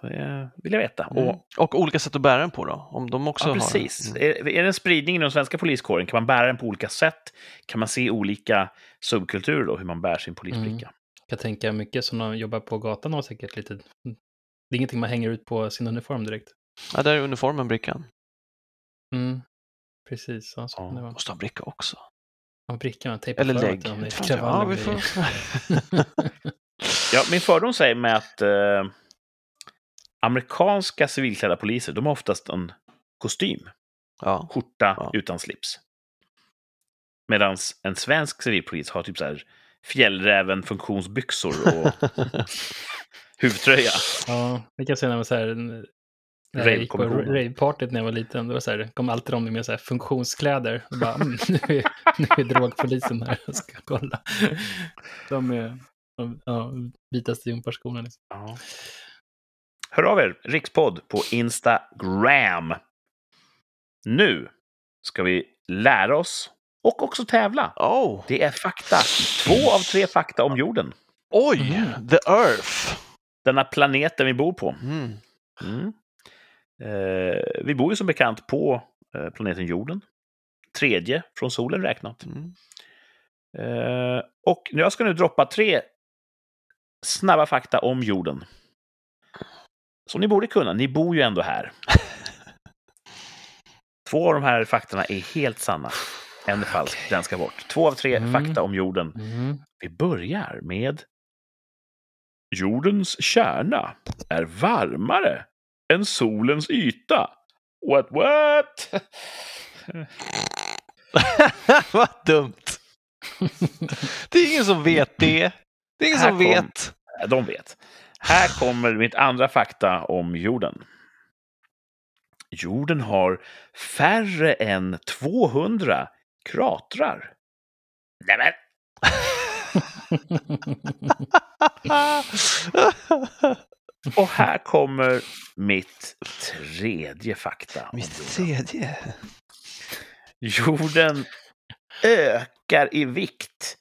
Så det vill jag veta. Mm. Och, Och olika sätt att bära den på då? Om de också ja, har precis. Mm. Är, är det en spridning i den svenska poliskåren? Kan man bära den på olika sätt? Kan man se olika subkulturer då, hur man bär sin polisbricka? Jag tänker mycket som de jobbar på gatan har säkert lite... Det är ingenting man hänger ut på sin uniform direkt. Ja, där är uniformen brickan. Mm. Precis, så Ja. Måste ha bricka också. Ja, brickan och tejpa Eller lägg. att om det är Fan, ja, vi får... Ja, min fördom säger mig att eh, amerikanska civilklädda poliser, de har oftast en kostym. ja. skjorta Ja. utan slips. Medan en svensk civilpolis har typ så här fjällräven funktionsbyxor och huvtröja. Ja, det kan jag säga när man så här... Rave-partyt när jag var liten, då var så här, kom alltid de med så här funktionskläder. Och bara, mm, nu, är, nu är drogpolisen här och ska kolla. De är de, ja, vitaste gymparskorna. Liksom. Ja. Hör av er, Rikspodd på Instagram. Nu ska vi lära oss och också tävla. Oh! Det är fakta. Två av tre fakta om jorden. Oj! Mm. The Earth! Denna planeten vi bor på. Mm. Mm. Eh, vi bor ju som bekant på eh, planeten jorden. Tredje från solen räknat. Mm. Eh, och jag ska nu droppa tre snabba fakta om jorden. Som ni borde kunna, ni bor ju ändå här. Två av de här faktorna är helt sanna. En är falsk, den ska bort. Två av tre Mm. fakta om jorden. Mm. Vi börjar med Jordens kärna är varmare än solens yta. What, what? Vad dumt! Det är ingen som vet det. Det är ingen Här som kom- vet. De vet. Här kommer mitt andra fakta om jorden. Jorden har färre än 200 kratrar. Nämen! Och här kommer mitt tredje fakta. Mitt jorden. tredje. Jorden ökar i vikt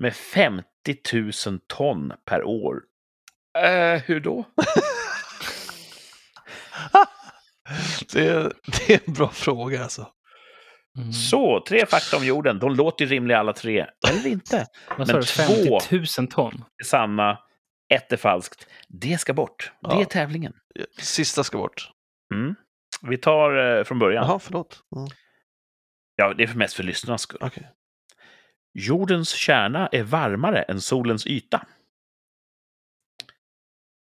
med 50 000 ton per år. Eh, hur då? Det är, det är en bra fråga alltså. Mm. Så, tre fakta om jorden. De låter ju rimliga alla tre. Eller inte. Men du? två- 50 000 ton? Är sanna. Ett är falskt. Det ska bort. Det Ja. är tävlingen. Sista ska bort. Mm. Vi tar eh, från början. Jaha, förlåt. Mm. Ja, det är för mest för lyssnarnas skull. Okej. Jordens kärna är varmare än solens yta.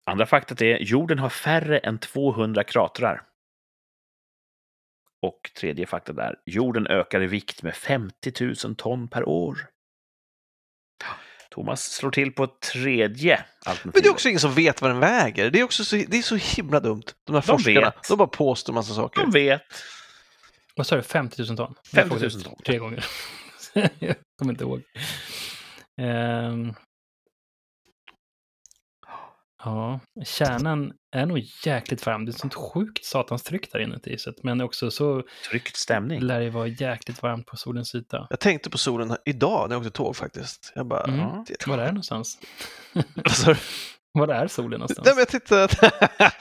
Andra faktat är jorden har färre än 200 kratrar. Och tredje faktat är jorden ökar i vikt med 50 000 ton per år. Thomas slår till på ett tredje alternativ. Men det är också ingen som vet vad den väger. Det är också så, det är så himla dumt. De här De forskarna, vet. de bara påstår massa saker. De vet. Vad sa du? 50 000 ton? 50 000 Jag frågade ton. Tre gånger. jag kommer inte ihåg. Ehm. Ja, kärnan är nog jäkligt varm. Det är sånt sjukt satans tryck där inuti. Så att, men också så Tryckt stämning. lär det vara jäkligt varmt på solens yta. Jag tänkte på solen idag när jag åkte tåg faktiskt. Jag bara, Mm. Ja. Var är det någonstans? Du? Var är solen någonstans? Nej, men jag tittade.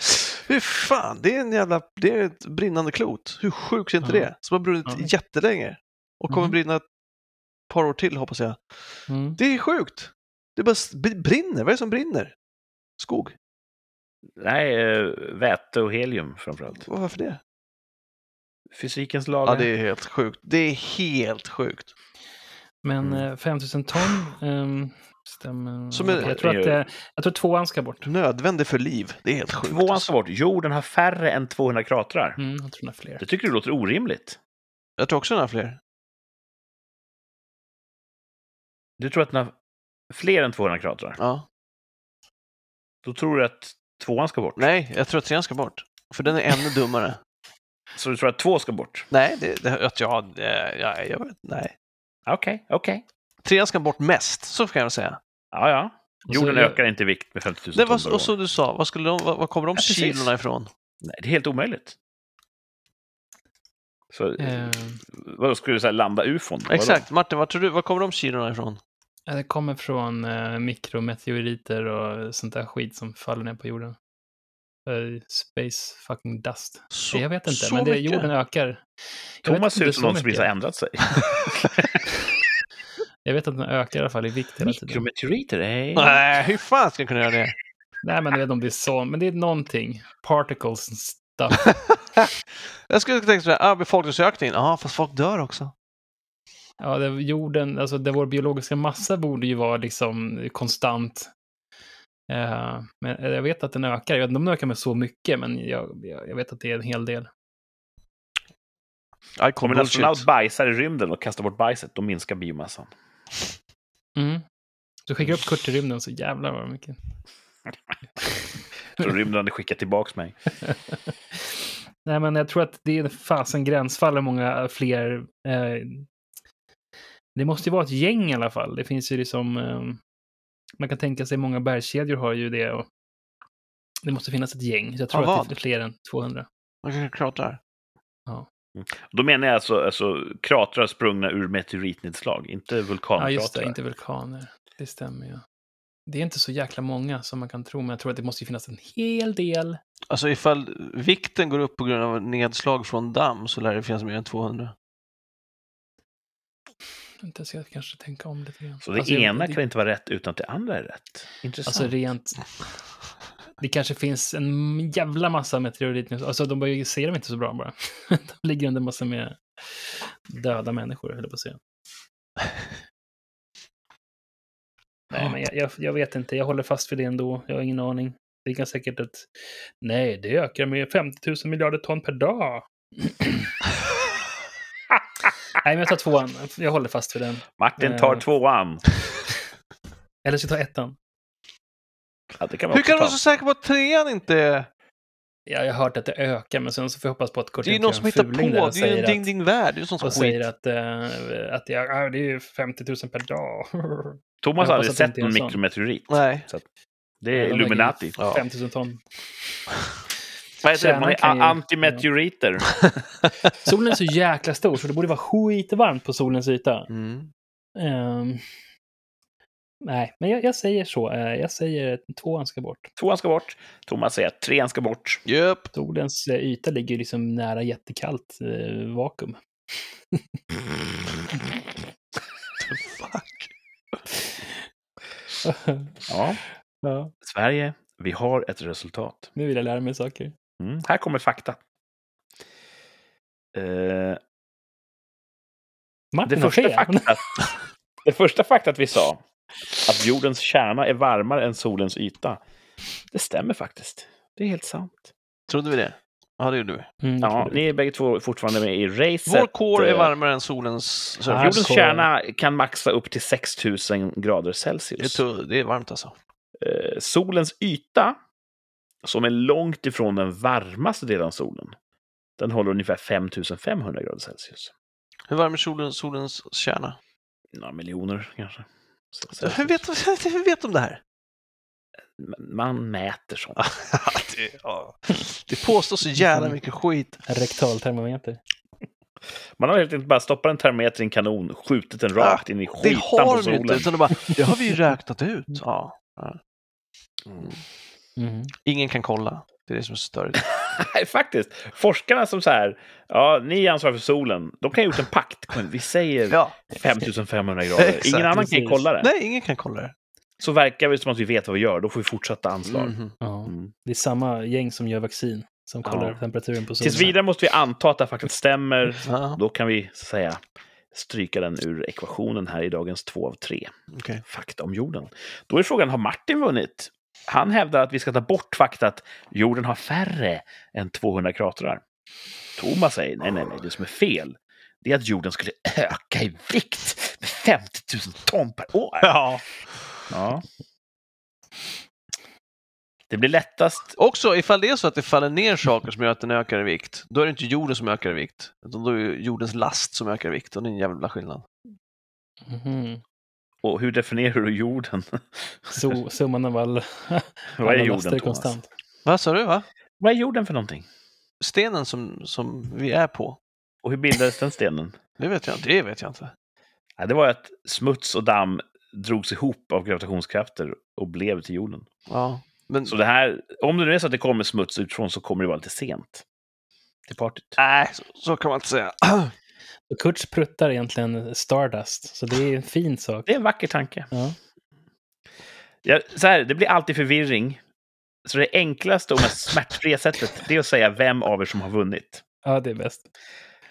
Hur fan, det är en jävla... Det är ett brinnande klot. Hur sjukt är inte Ja. det? Som har brunnit Ja. jättelänge. Och kommer Mhm. brinna ett par år till hoppas jag. Mm. Det är sjukt. Det bara brinner. Vad är det som brinner? Skog? Nej, eh, väte och helium framförallt. Varför det? Fysikens lagar. Ja, det är helt sjukt. Det är helt sjukt. Men Mm. eh, 5000 ton um, stämmer. Som är- jag, tror att, eh, jag tror tvåan ska bort. Nödvändig för liv. Det är helt sjukt. Tvåan alltså. ska bort. Jorden har färre än 200 kratrar. Mm, jag tror den har fler. Det tycker du låter orimligt. Jag tror också den har fler. Du tror att den har fler än 200 kratrar? Ja. Då tror du att tvåan ska bort? Nej, jag tror att trean ska bort. För den är ännu dummare. Så du tror att två ska bort? Nej, det, det, att jag, det, ja, jag vet, nej. Okej, okej. Trean ska bort mest, så kan jag säga. Ja, ja. Och så- Jorden ökar inte i vikt med 50 000 Det ton var, och som du sa, vad, skulle de, vad, vad kommer de Ja, kilorna ifrån? Nej, det är helt omöjligt. Så, Eh, vadå, skulle du säga landa ufon? Exakt, Martin, vad tror du, vad kommer de kilorna ifrån? Ja, Det kommer från eh, mikrometeoriter och sånt där skit som faller ner på jorden. Eh, space fucking dust. Så, jag vet inte, så men det, mycket? jorden ökar. Jag Thomas ser ut som så någon som precis har ändrat sig. Jag vet att den ökar i alla fall i vikt hela tiden. Mikrometeoriter? Nej. Nej, hur fan ska jag kunna göra det? Nej, men jag vet inte om det är så, men det är någonting. Particles and stuff. jag skulle tänka sådär, ah, befolkningsökningen, ja, fast folk dör också. Ja, det, jorden, alltså det, vår biologiska massa borde ju vara liksom konstant. Eh, men jag vet att den ökar. Jag vet inte om den ökar med så mycket, men jag, jag, jag vet att det är en hel del. I Om en astronaut bajsar i rymden och kastar bort bajset, då minskar biomassan. Mm. Så skickar upp Kurt till rymden så jävlar vad mycket. Så rymden hade skickat tillbaks mig. Nej, men jag tror att det är fasen gränsfall och många fler. Eh, det måste ju vara ett gäng i alla fall. Det finns ju liksom. Eh, man kan tänka sig många bergskedjor har ju det. Och det måste finnas ett gäng. Så jag tror Av att det är fler än 200. Man kanske kratrar. Då menar jag alltså, alltså kratrar sprungna ur meteoritnedslag, inte Ja, vulkankratrar. just det. Inte vulkaner. Det stämmer ju. Det är inte så jäkla många som man kan tro, men jag tror att det måste ju finnas en hel del. Alltså ifall vikten går upp på grund av nedslag från damm så lär det finnas mer än 200. Vänta, ska jag kanske tänka om lite grann. Så det Alltså, jag- ena det- kan inte vara rätt utan att det andra är rätt. Intressant. Alltså rent... Det kanske finns en jävla massa meteoriter. Alltså de ser dem inte så bra bara. de ligger under massa med döda människor, höll jag på att säga. Nej, men jag, jag, jag vet inte. Jag håller fast vid det ändå. Jag har ingen aning. Det kan säkert att... Nej, det ökar med 50 000 miljarder ton per dag. Nej, men jag tar tvåan. Jag håller fast vid den. Martin tar Eh. tvåan. Eller så tar jag ettan. Ja, det kan man Hur kan du vara så säker på att trean inte är... Ja, jag har hört att det ökar, men sen så får jag hoppas på att Kurt Det är ju någon som hittar på. och Det är ju en ding ding värld. Det är sånt som och skit. säger att, äh, att jag, det är ju 50 000 per dag. Thomas har aldrig sett någon mikrometeorit. Nej. Det är Illuminati. väger Ja. 50 000 ton. Vad heter det? Man kan ju- är antimeteoriter. Solen är så jäkla stor så det borde vara skitvarmt på solens yta. Mm. Ehm, nej, men jag, jag säger så. Eh, jag säger att tvåan ska bort. Tvåan ska bort. Thomas säger att trean ska bort. Jöp. Solens eh, yta ligger liksom nära jättekallt eh, vakuum. Fuck. Ja, ja, Sverige, vi har ett resultat. nu vill jag lära mig saker. Mm. Här kommer fakta. Eh, Martin det, första faktat, det första faktat vi sa, att jordens kärna är varmare än solens yta, det stämmer faktiskt. Det är helt sant. Trodde vi det? Ja, det gjorde vi. Mm, Ja, ni är bägge två fortfarande med i racet. Vår core är Eh, varmare än solens surface. Ja, Jordens core. kärna kan maxa upp till 6000 grader Det är, Celsius. det är varmt alltså. Eh, solens yta, som är långt ifrån den varmaste delen av solen, den håller ungefär 5500 grader Celsius. Hur varm är solen, solens kärna? Några miljoner kanske. Hur vet, hur vet de det här? Man mäter sånt. det, ja. det påstås så jävla mycket skit. En rektaltermometer. Man har helt enkelt bara stoppat en termometer i en kanon, skjutit den rakt in i Det skitan på har de ju solen. inte, utan det, bara, det har vi ju räknat ut. Ja. Mm. Mm. Ingen kan kolla. Det är det som är störigt. Nej, faktiskt. Forskarna som så här, ja, ni är ansvariga för solen, de kan ha gjort en pakt. Vi säger Ja. 5500 grader. Exakt, Ingen annan kan precis. kolla det. Nej, ingen kan kolla det. Så verkar det som att vi vet vad vi gör, då får vi fortsätta anslag. Ja. Mm. Det är samma gäng som gör vaccin, som kollar Ja. temperaturen på solen. Tills vidare måste vi anta att det faktiskt stämmer. Ja, Då kan vi säga stryka den ur ekvationen här i dagens två av tre. okej. Fakta om jorden. Då är frågan, har Martin vunnit? Han hävdar att vi ska ta bort fakta att jorden har färre än 200 kratrar. Thomas säger, nej, nej, nej, det som är fel, det är att jorden skulle öka i vikt med 50 000 ton per år. Ja. Ja. Det blir lättast Också, ifall det är så att det faller ner saker som gör att den ökar i vikt, då är det inte jorden som ökar i vikt. Utan då är det jordens last som ökar i vikt och det är en jävla skillnad. Mhm. Och hur definierar du jorden? Så, summan av all, Vad är jorden, konstant. Vad sa du? va? Vad är jorden för någonting? Stenen som, som vi är på? Och hur bildades den stenen? Det vet jag inte. Det vet jag inte. Ja, det var att smuts och damm drogs ihop av gravitationskrafter och blev till jorden. Ja. Men, Så det här, om det nu är så att det kommer smuts utifrån så kommer det vara lite sent till partyt. nej, så, så kan man inte säga. Och Kurts pruttar egentligen Stardust, så det är en fin sak. Det är en vacker tanke. Ja. Ja, så här, det blir alltid förvirring. Så det enklaste och mest smärtfria sättet det är att säga vem av er som har vunnit. ja, det är bäst.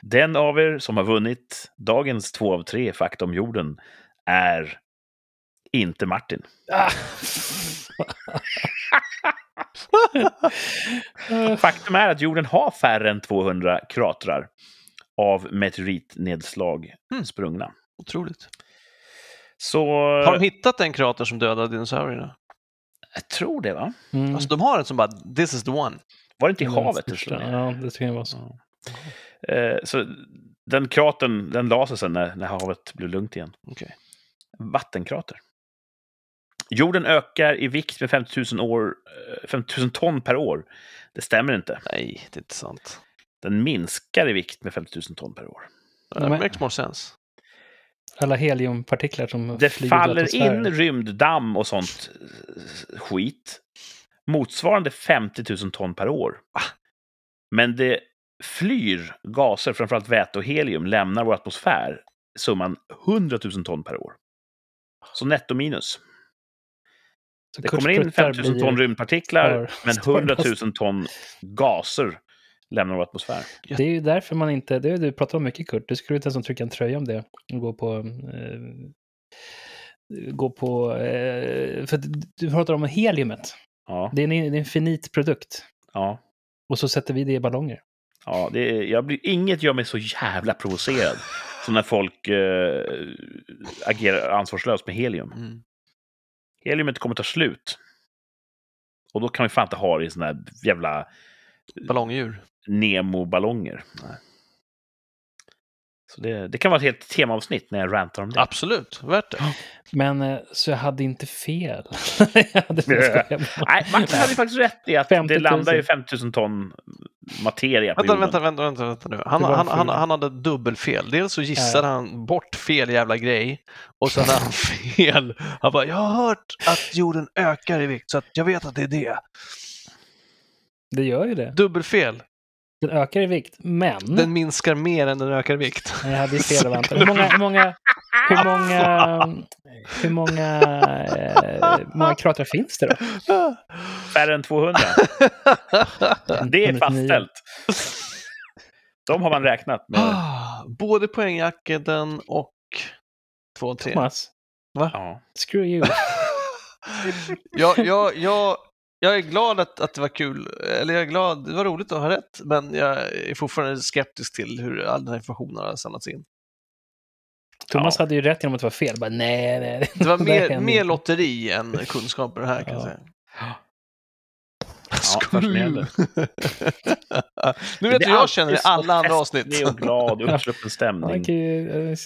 Den av er som har vunnit dagens två av tre fakta om jorden är inte Martin. Ah! Faktum är att jorden har färre än 200 kratrar av meteoritnedslag Hmm. sprungna. Otroligt. Så Har de hittat en krater som dödade dinosaurierna? jag tror det, va? Mm. Alltså de har en som bara, this is the one. Var det inte i Det den havet? med? Ja, det tror jag var så. Eh, så den kratern, den la sig sen när, när havet blev lugnt igen. Okej. Vattenkrater. Jorden ökar i vikt med 50 000, år, eh, 50 000 ton per år. Det stämmer inte. Nej, det är inte sant. Den minskar i vikt med 50 000 ton per år. Uh, Men- makes more sense. Alla heliumpartiklar som Det flyger i faller in rymddamm och sånt eh, skit. Motsvarande 50 000 ton per år. Men det flyr gaser, framförallt väte och helium, lämnar vår atmosfär summan 100 000 ton per år. Så netto minus. Så Det kommer in pruttar 5 000 blir- ton rymdpartiklar, men Stardust. 100 000 ton gaser lämnar vår atmosfär. Det är ju därför man inte, det har du pratat om mycket Kurt, du skulle inte ens trycka en tröja om det och gå på eh, gå på, eh, för du pratar om heliumet. Ja, Det är, en, det är en finit produkt. ja. Och så sätter vi det i ballonger. Ja, det är, jag blir, inget gör mig så jävla provocerad som när folk eh, agerar ansvarslöst med helium. Mm. Heliumet kommer ta slut. Och då kan vi fan inte ha det i såna här jävla Ballongdjur. Nemo-ballonger. Så det, det kan vara ett helt temaavsnitt när jag rantar om det. Absolut, värt det. Men eh, så jag hade inte fel. jag hade. Nej, Martin hade ju faktiskt rätt i att 50 det 000. landar ju 50 000 ton materia på Vänta, jorden. vänta, vänta, vänta, vänta nu. Han, han, han, fel. han hade dubbelfel. Dels så gissade han bort fel jävla grej och sen hade han fel. Han bara, jag har hört att jorden ökar i vikt så att jag vet att det är det. Det gör ju det. Dubbelfel. Den ökar i vikt, men... Den minskar mer än den ökar i vikt. Hade ju fel av antal. Hur många, hur många, hur många, hur många, eh, hur många kratrar finns det då? Färre än 200. Det är 109. fastställt. De har man räknat med. Ah, Både poängjakten och två och tre. Thomas, Ja. screw you. jag, jag, jag jag är glad att, att det var kul, eller jag är glad, det var roligt att ha rätt, men jag är fortfarande skeptisk till hur all den här informationen har samlats in. Thomas Ja. hade ju rätt genom att det var fel. Bara, nej, nej. Det var mer, mer lotteri än kunskaper här kan jag Ja. Säga. Ja, nu vet Det du är jag känner i alla andra avsnitt. och glad, uppsluppen stämning. kan ju, eh, det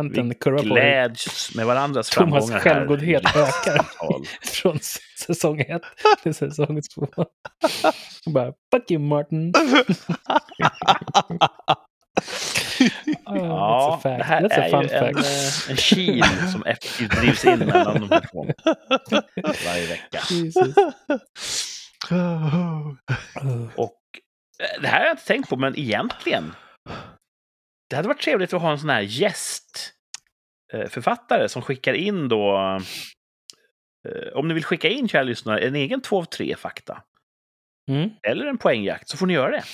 inte en kurva på det. gläds med varandras Thomas framgångar här. självgodhet ökar. Från säsong ett till säsong två. Och bara, fuck you Martin. Oh, Ja, det här That's är ju en, eh, en kil som effektivt drivs in mellan de här två varje vecka. Jesus. Och eh, det här har jag inte tänkt på, men egentligen. Det hade varit trevligt att ha en sån här gästförfattare som skickar in då. eh, Om ni vill skicka in, kära lyssnare, en egen 2 av 3 fakta. Mm. Eller en poängjakt, så får ni göra det.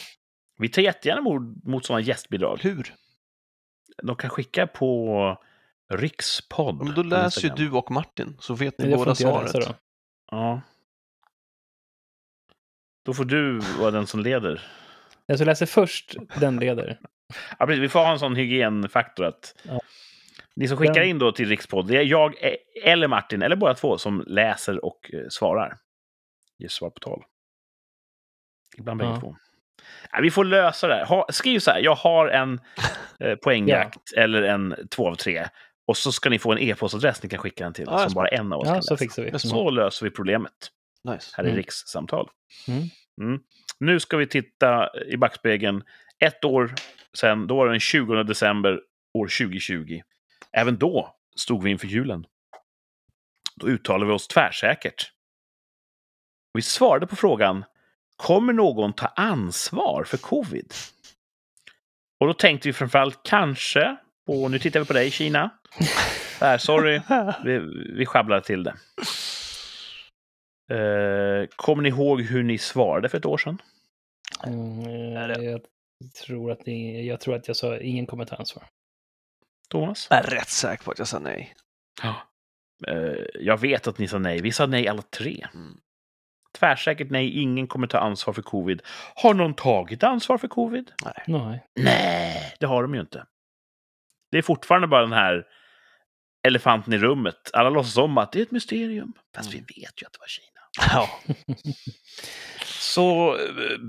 Vi tar jättegärna emot, mot sådana gästbidrag. Hur? De kan skicka på rikspodd. Men då läser ju du och Martin, så vet ni båda svaret. Ja. Då får du vara den som leder. Jag ska läsa först, den leder. Ja, precis. Vi får ha en sån hygienfaktor att Ja. ni som skickar Den- in då till Rikspodd, det är jag eh, eller Martin, eller båda två, som läser och eh, svarar. Ger svar på tal. Ibland bägge Ja. två. Ja, vi får lösa det här. Ha, skriv så här, jag har en eh, poängjakt eller en två av tre. Och så ska ni få en e-postadress ni kan skicka den till, Ja, som bara en av oss Ja, kan så läsa. vi. Så löser vi problemet Nice. här i Mm. rikssamtal. Mm. Mm. Nu ska vi titta i backspegeln. Ett år sedan, då var det den 20 december år 2020. Även då stod vi inför julen. Då uttalade vi oss tvärsäkert. Vi svarade på frågan, kommer någon ta ansvar för covid? Och då tänkte vi framförallt kanske på, nu tittar vi på dig Kina. Där, sorry, vi, vi sjabblar till det. Eh, kommer ni ihåg hur ni svarade för ett år sedan? Mm, jag, tror att det, jag tror att jag sa ingen kommer ta ansvar. Thomas? Jag är rätt säker på att jag sa nej. Eh, jag vet att ni sa nej. Vi sa nej alla tre. Mm. Tvärsäkert nej, ingen kommer ta ansvar för covid. Har någon tagit ansvar för covid? Nej. Nej, det har de ju inte. Det är fortfarande bara den här elefanten i rummet. Alla låtsas om att det är ett mysterium. Fast vi vet ju att det var Kina. Ja. Så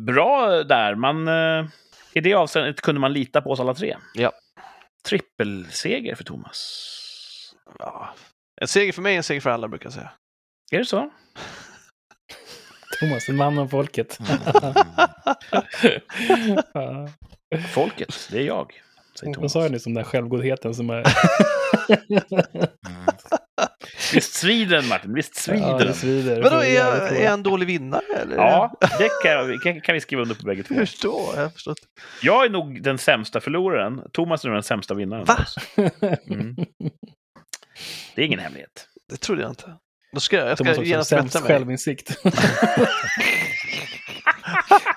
bra där. Man, eh, I det avseendet kunde man lita på oss alla tre. Ja. Trippelseger för Thomas. ja. En seger för mig, en seger för alla brukar jag säga. Är det så? Thomas, en man av folket. Ja. Folket, det är jag. Vad sa jag nyss om den där självgodheten som är... Visst svider den, Martin? Visst svider ja, den? det svider. Det är jag, är jag en dålig vinnare eller? Ja, det kan, kan, kan vi skriva under på bägge två. Hur då? Jag har förstått. Jag är nog den sämsta förloraren. Thomas är nog den sämsta vinnaren. Va? Mm. Det är ingen hemlighet. Det trodde jag inte. Då ska jag, jag Thomas ska har genast sämst bättra mig. självinsikt.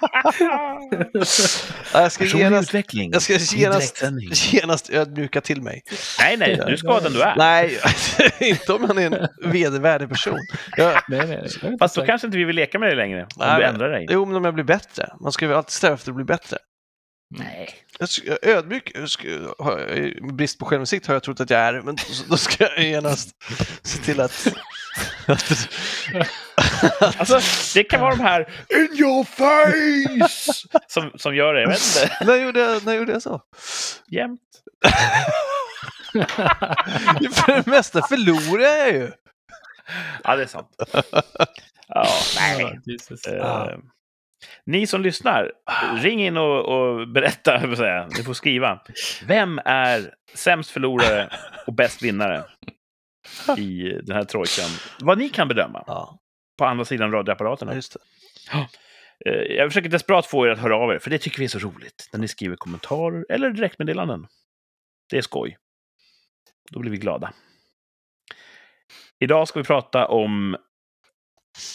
Ja, Jag ska genast, utveckling. jag ska genast, genast ödmjuka till mig. Nej, nej, du ska den du är. Nej, inte om man är en vedervärdig person. Jag, nej, nej, nej. Fast då kanske inte vi vill leka med dig längre. Om Nej, du men- ändrar dig. jo, men om jag blir bättre. Man ska ju alltid sträva efter att bli bättre. Nej. Jag ödmjuk, brist på självinsikt har jag trott att jag är, men då, då ska jag genast se till att... Alltså, det kan vara de här in your face som, som gör det. Jag vet inte. när, gjorde jag, när gjorde jag så? Jämt. För det mesta förlorar jag ju. Ja, det är sant. Ja, nej. Ja. Ni som lyssnar, ring in och, och berätta. Säga. Ni får skriva. Vem är sämst förlorare och bäst vinnare i den här trojkan? Vad ni kan bedöma Ja, på andra sidan radioapparaterna. just det. Eh, Jag försöker desperat få er att höra av er, för det tycker vi är så roligt. När ni skriver kommentarer eller direktmeddelanden. Det är skoj. Då blir vi glada. Idag ska vi prata om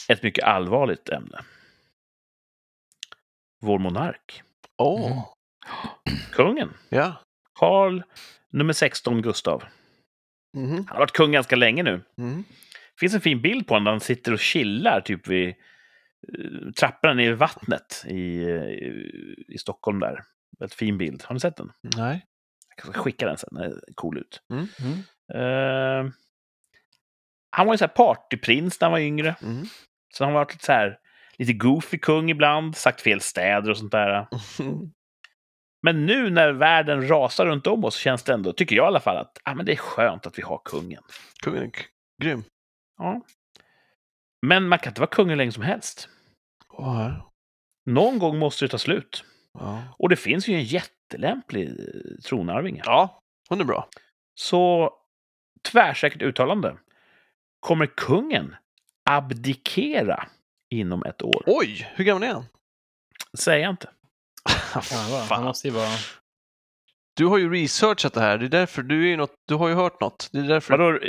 ett mycket allvarligt ämne. Vår monark. Åh, Mm. Kungen. ja. Karl nummer 16 Gustav. Mhm. Han har varit kung ganska länge nu. Mm. Det finns en fin bild på honom där han sitter och chillar typ vid eh, trapporna ner i vattnet i, i, i Stockholm där. Väldigt fin bild. Har ni sett den? Nej. Jag ska skicka den sen, den är cool ut. Mm. Eh, han var ju så här partyprins när han var yngre. Mm. Så han har varit lite så här, lite goofy kung ibland, sagt fel städer och sånt där. Men nu när världen rasar runt om oss känns det ändå, tycker jag i alla fall, att ah, men det är skönt att vi har kungen. Kungen är grym. Ja. Men man kan inte vara kung hur länge som helst. Här. Någon gång måste det ta slut. Ja. Och det finns ju en jättelämplig tronarvinge. ja, hon är bra. Så tvärsäkert uttalande. Kommer kungen abdikera inom ett år? Oj, hur gammal är han? Säger jag inte. Ja, va? Han Fan. måste ju vara... Du har ju researchat det här, det är därför du är ju något, du har ju hört något. Det är därför... Vadå, eh,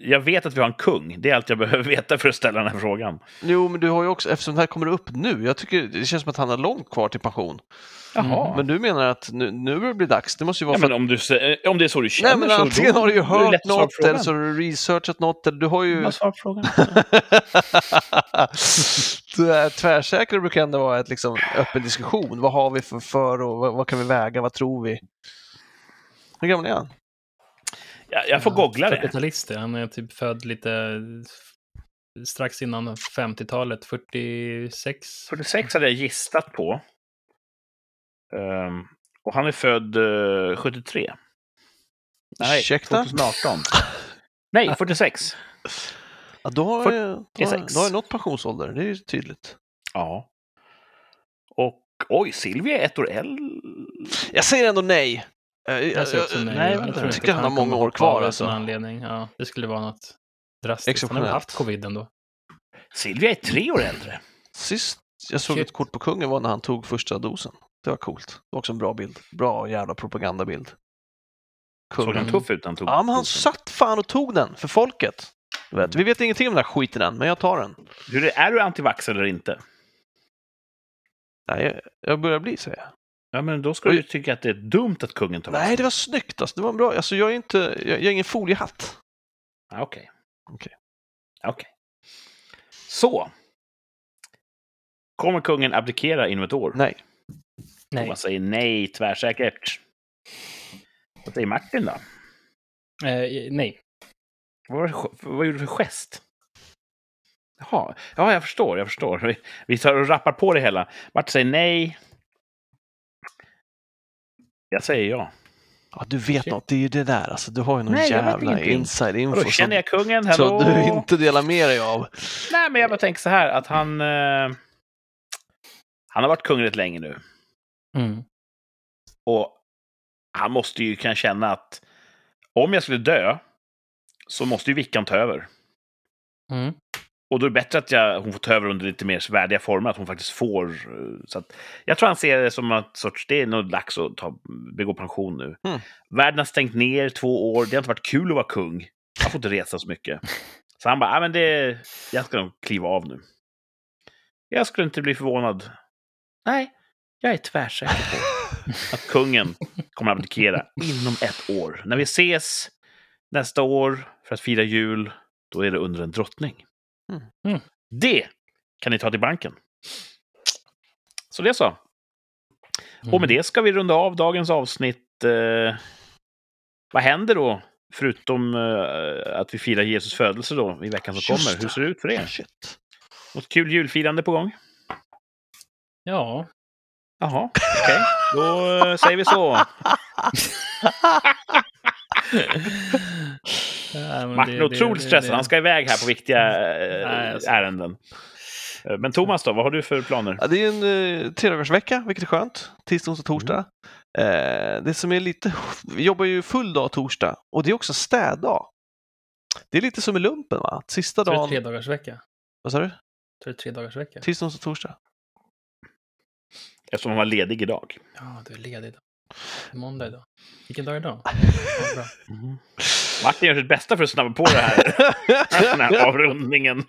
jag vet att vi har en kung. Det är allt jag behöver veta för att ställa den här frågan. Jo, men du har ju också, eftersom det här kommer upp nu, jag tycker det känns som att han har långt kvar till pension. Jaha. Men du menar att nu, nu börjar det bli dags, det måste ju vara ja, för men om, du, sä- om det är så du känner Nej, men så antingen då- har du ju hört något eller så har du researchat något eller du har ju... Frågan? det tvärsäkra brukar ändå vara ett liksom öppen diskussion. Vad har vi för för och vad, vad kan vi väga, vad tror vi? Hur gammal är han? Jag, jag får googla det. 40-talist. Han är typ född lite strax innan 50-talet, 46. 46 hade jag gissat på. Ehm, och han är född eh, 73. Nej, Ursäkta? 2018. Nej, 46. Ja, då har jag, då, har- 46. då har jag nått pensionsålder, det är ju tydligt. Ja. Och oj, Silvia är ett år äldre. Jag säger ändå nej. Eh, Jag, nej. tycker att han har många år kvar, alltså. anledning. Ja, det skulle vara något drastiskt. Han har haft covid ändå. Silvia är tre år äldre. Sist jag såg Shit. ett kort på kungen var när han tog första dosen. Det var coolt. Det var också en bra bild. Bra jävla propagandabild. Såg han tuff ut när han tog Ja, men han dosen? satt fan och tog den för folket. Du vet, vi vet ingenting om den här skiten än, men jag tar den. Hur är, är du antivax eller inte? Nej, jag, jag börjar bli, säger jag. Ja, men då ska Oj. du tycka att det är dumt att kungen tar Nej, det var snyggt. Alltså, det var bra. Alltså, jag är inte, jag, jag är ingen foliehatt. Ah, Okej. Okej. Okej. Så. Kommer kungen abdikera inom ett år? Nej. Nej. Thomas säger nej, tvärsäkert. Vad säger Martin då? Eh, nej. Vad, vad gjorde du för gest? Jaha, ja, jag förstår, jag förstår. Vi, vi tar och rappar på det hela. Martin säger nej. Jag säger ja. Ja, du vet Shit. något. Det är ju det där. Alltså, du har ju någon Nej, jävla inside info då känner jag kungen, hallå? som du inte delar med dig av. Nej, men jag bara tänker så här att han... Eh, han har varit kung rätt länge nu. Mm. Och han måste ju kunna känna att om jag skulle dö så måste ju Vickan ta över. Mm. Och då är det bättre att jag, hon får ta över under lite mer värdiga former, att hon faktiskt får. eh, Så att, jag tror han ser det som att sorts, det är nog dags att ta, begå pension nu. Mm. Världen har stängt ner två år, det har inte varit kul att vara kung. Han får inte resa så mycket. Så han bara, ah, men det, jag ska nog kliva av nu. Jag skulle inte bli förvånad. Nej, jag är tvärsäker på att kungen kommer att abdikera inom ett år. När vi ses nästa år för att fira jul, då är det under en drottning. Mm. Mm. Det kan ni ta till banken. Så det så. Mm. Och med det ska vi runda av dagens avsnitt. Eh, vad händer då? Förutom eh, att vi firar Jesus födelse då i veckan som Just kommer. Hur ser det ut för er? Shit. Något kul julfirande på gång? Ja. Jaha, okej. Då eh, säger vi så. Ja, Martin det- är det- otroligt det- stressad. det- Han ska iväg här på viktiga eh, Nej, alltså. ärenden. Eh, Men Thomas då, vad har du för planer? Ja, det är en eh, tredagarsvecka, vilket är skönt. Tisdag, onsdag, torsdag. Eh, det som är lite... Vi jobbar ju full dag torsdag och det är också städdag. Det är lite som i lumpen, va? Sista dagen... tre dagars vecka? Vad sa du? Tre dagars vecka? Tisdag, onsdag, torsdag. Eftersom han var ledig idag. Ja, du är ledig idag. Måndag idag. Vilken dag är idag? Ja, bra. Martin gör sitt bästa för att snabba på det här, den här avrundningen.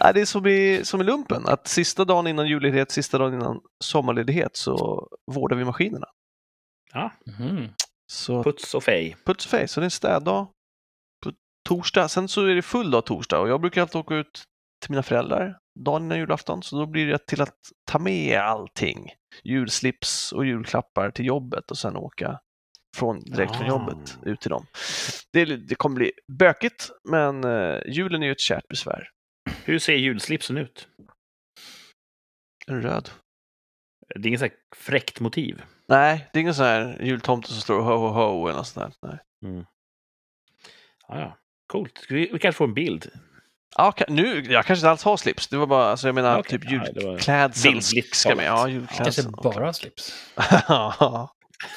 Nej, det är som i, som i lumpen, att sista dagen innan julledighet, sista dagen innan sommarledighet så vårdar vi maskinerna. Mhm. Så Puts och fej. puts och face, så det är en städdag på torsdag. Sen så är det full dag torsdag och jag brukar alltid åka ut till mina föräldrar dagen innan julafton, så då blir det till att ta med allting. Julslips och julklappar till jobbet och sen åka från, direkt från Ah. jobbet ut till dem. Det, det kommer bli bökigt, men eh, julen är ju ett kärt besvär. Hur ser julslipsen ut? En röd. Det är inget så här fräckt motiv. Nej, det är ingen sån här jultomte som står ho ho ho eller något sånt där. Nej. Ja, ja. Coolt. Vi, vi kanske får en bild. Ja, nu, jag kanske inte alls har slips. Det var bara, alltså jag menar Okej, typ bildligt ska med. Ja, talat. Kanske bara har slips. Ja,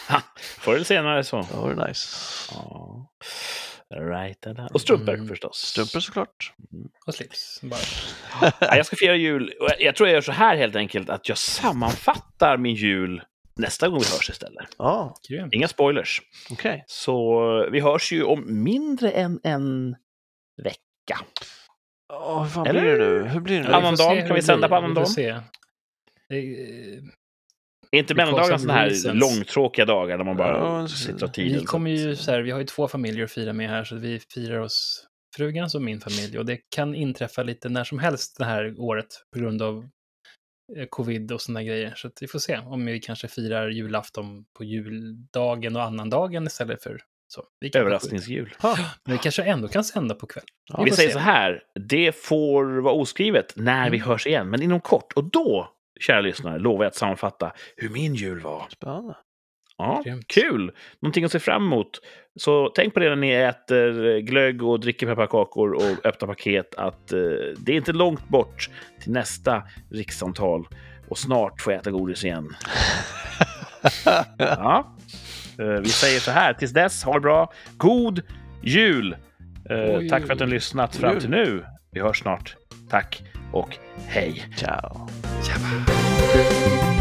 Förr eller senare så. det var nice. Ja. Right. Och strumpor Mm. förstås. Strumpor såklart. Och slips. Bara. Ja, jag ska fira jul. jag- tror jag gör så här helt enkelt, att jag sammanfattar min jul nästa gång vi hörs istället. Grymt. Inga spoilers. okej. Så vi hörs ju om mindre än en vecka. Ja, hur fan Eller? blir det nu? Hur blir det nu? Ja, Annan vi får dag, se kan vi sända på annan Vi får dag? se. Det är- Är inte of sådana här reasons. långtråkiga dagar där man bara Ja, sitter och tid? Vi kommer ju så här, vi har ju två familjer att fira med här, så vi firar hos frugans och min familj. Och det kan inträffa lite när som helst det här året på grund av eh, covid och sådana grejer. Så att vi får se om vi kanske firar julafton på juldagen och annandagen istället för så. Vi Överraskningsjul. Men vi kanske ändå kan sända på kväll. Ja, vi säger se. så här, det får vara oskrivet när vi Mm. hörs igen, men inom kort. Och då, kära lyssnare, lovar jag att sammanfatta hur min jul var. spännande. Ja, Grymt. kul! Någonting att se fram emot. Så tänk på det när ni äter glögg och dricker pepparkakor och öppnar paket att eh, det är inte långt bort till nästa rikssamtal och snart får jag äta godis igen. Ja. Eh, vi säger så här, tills dess, ha det bra. God jul! Eh, God tack för att ni har jul. lyssnat fram till nu. Vi hörs snart. Tack och hej! Ciao. Tjabba.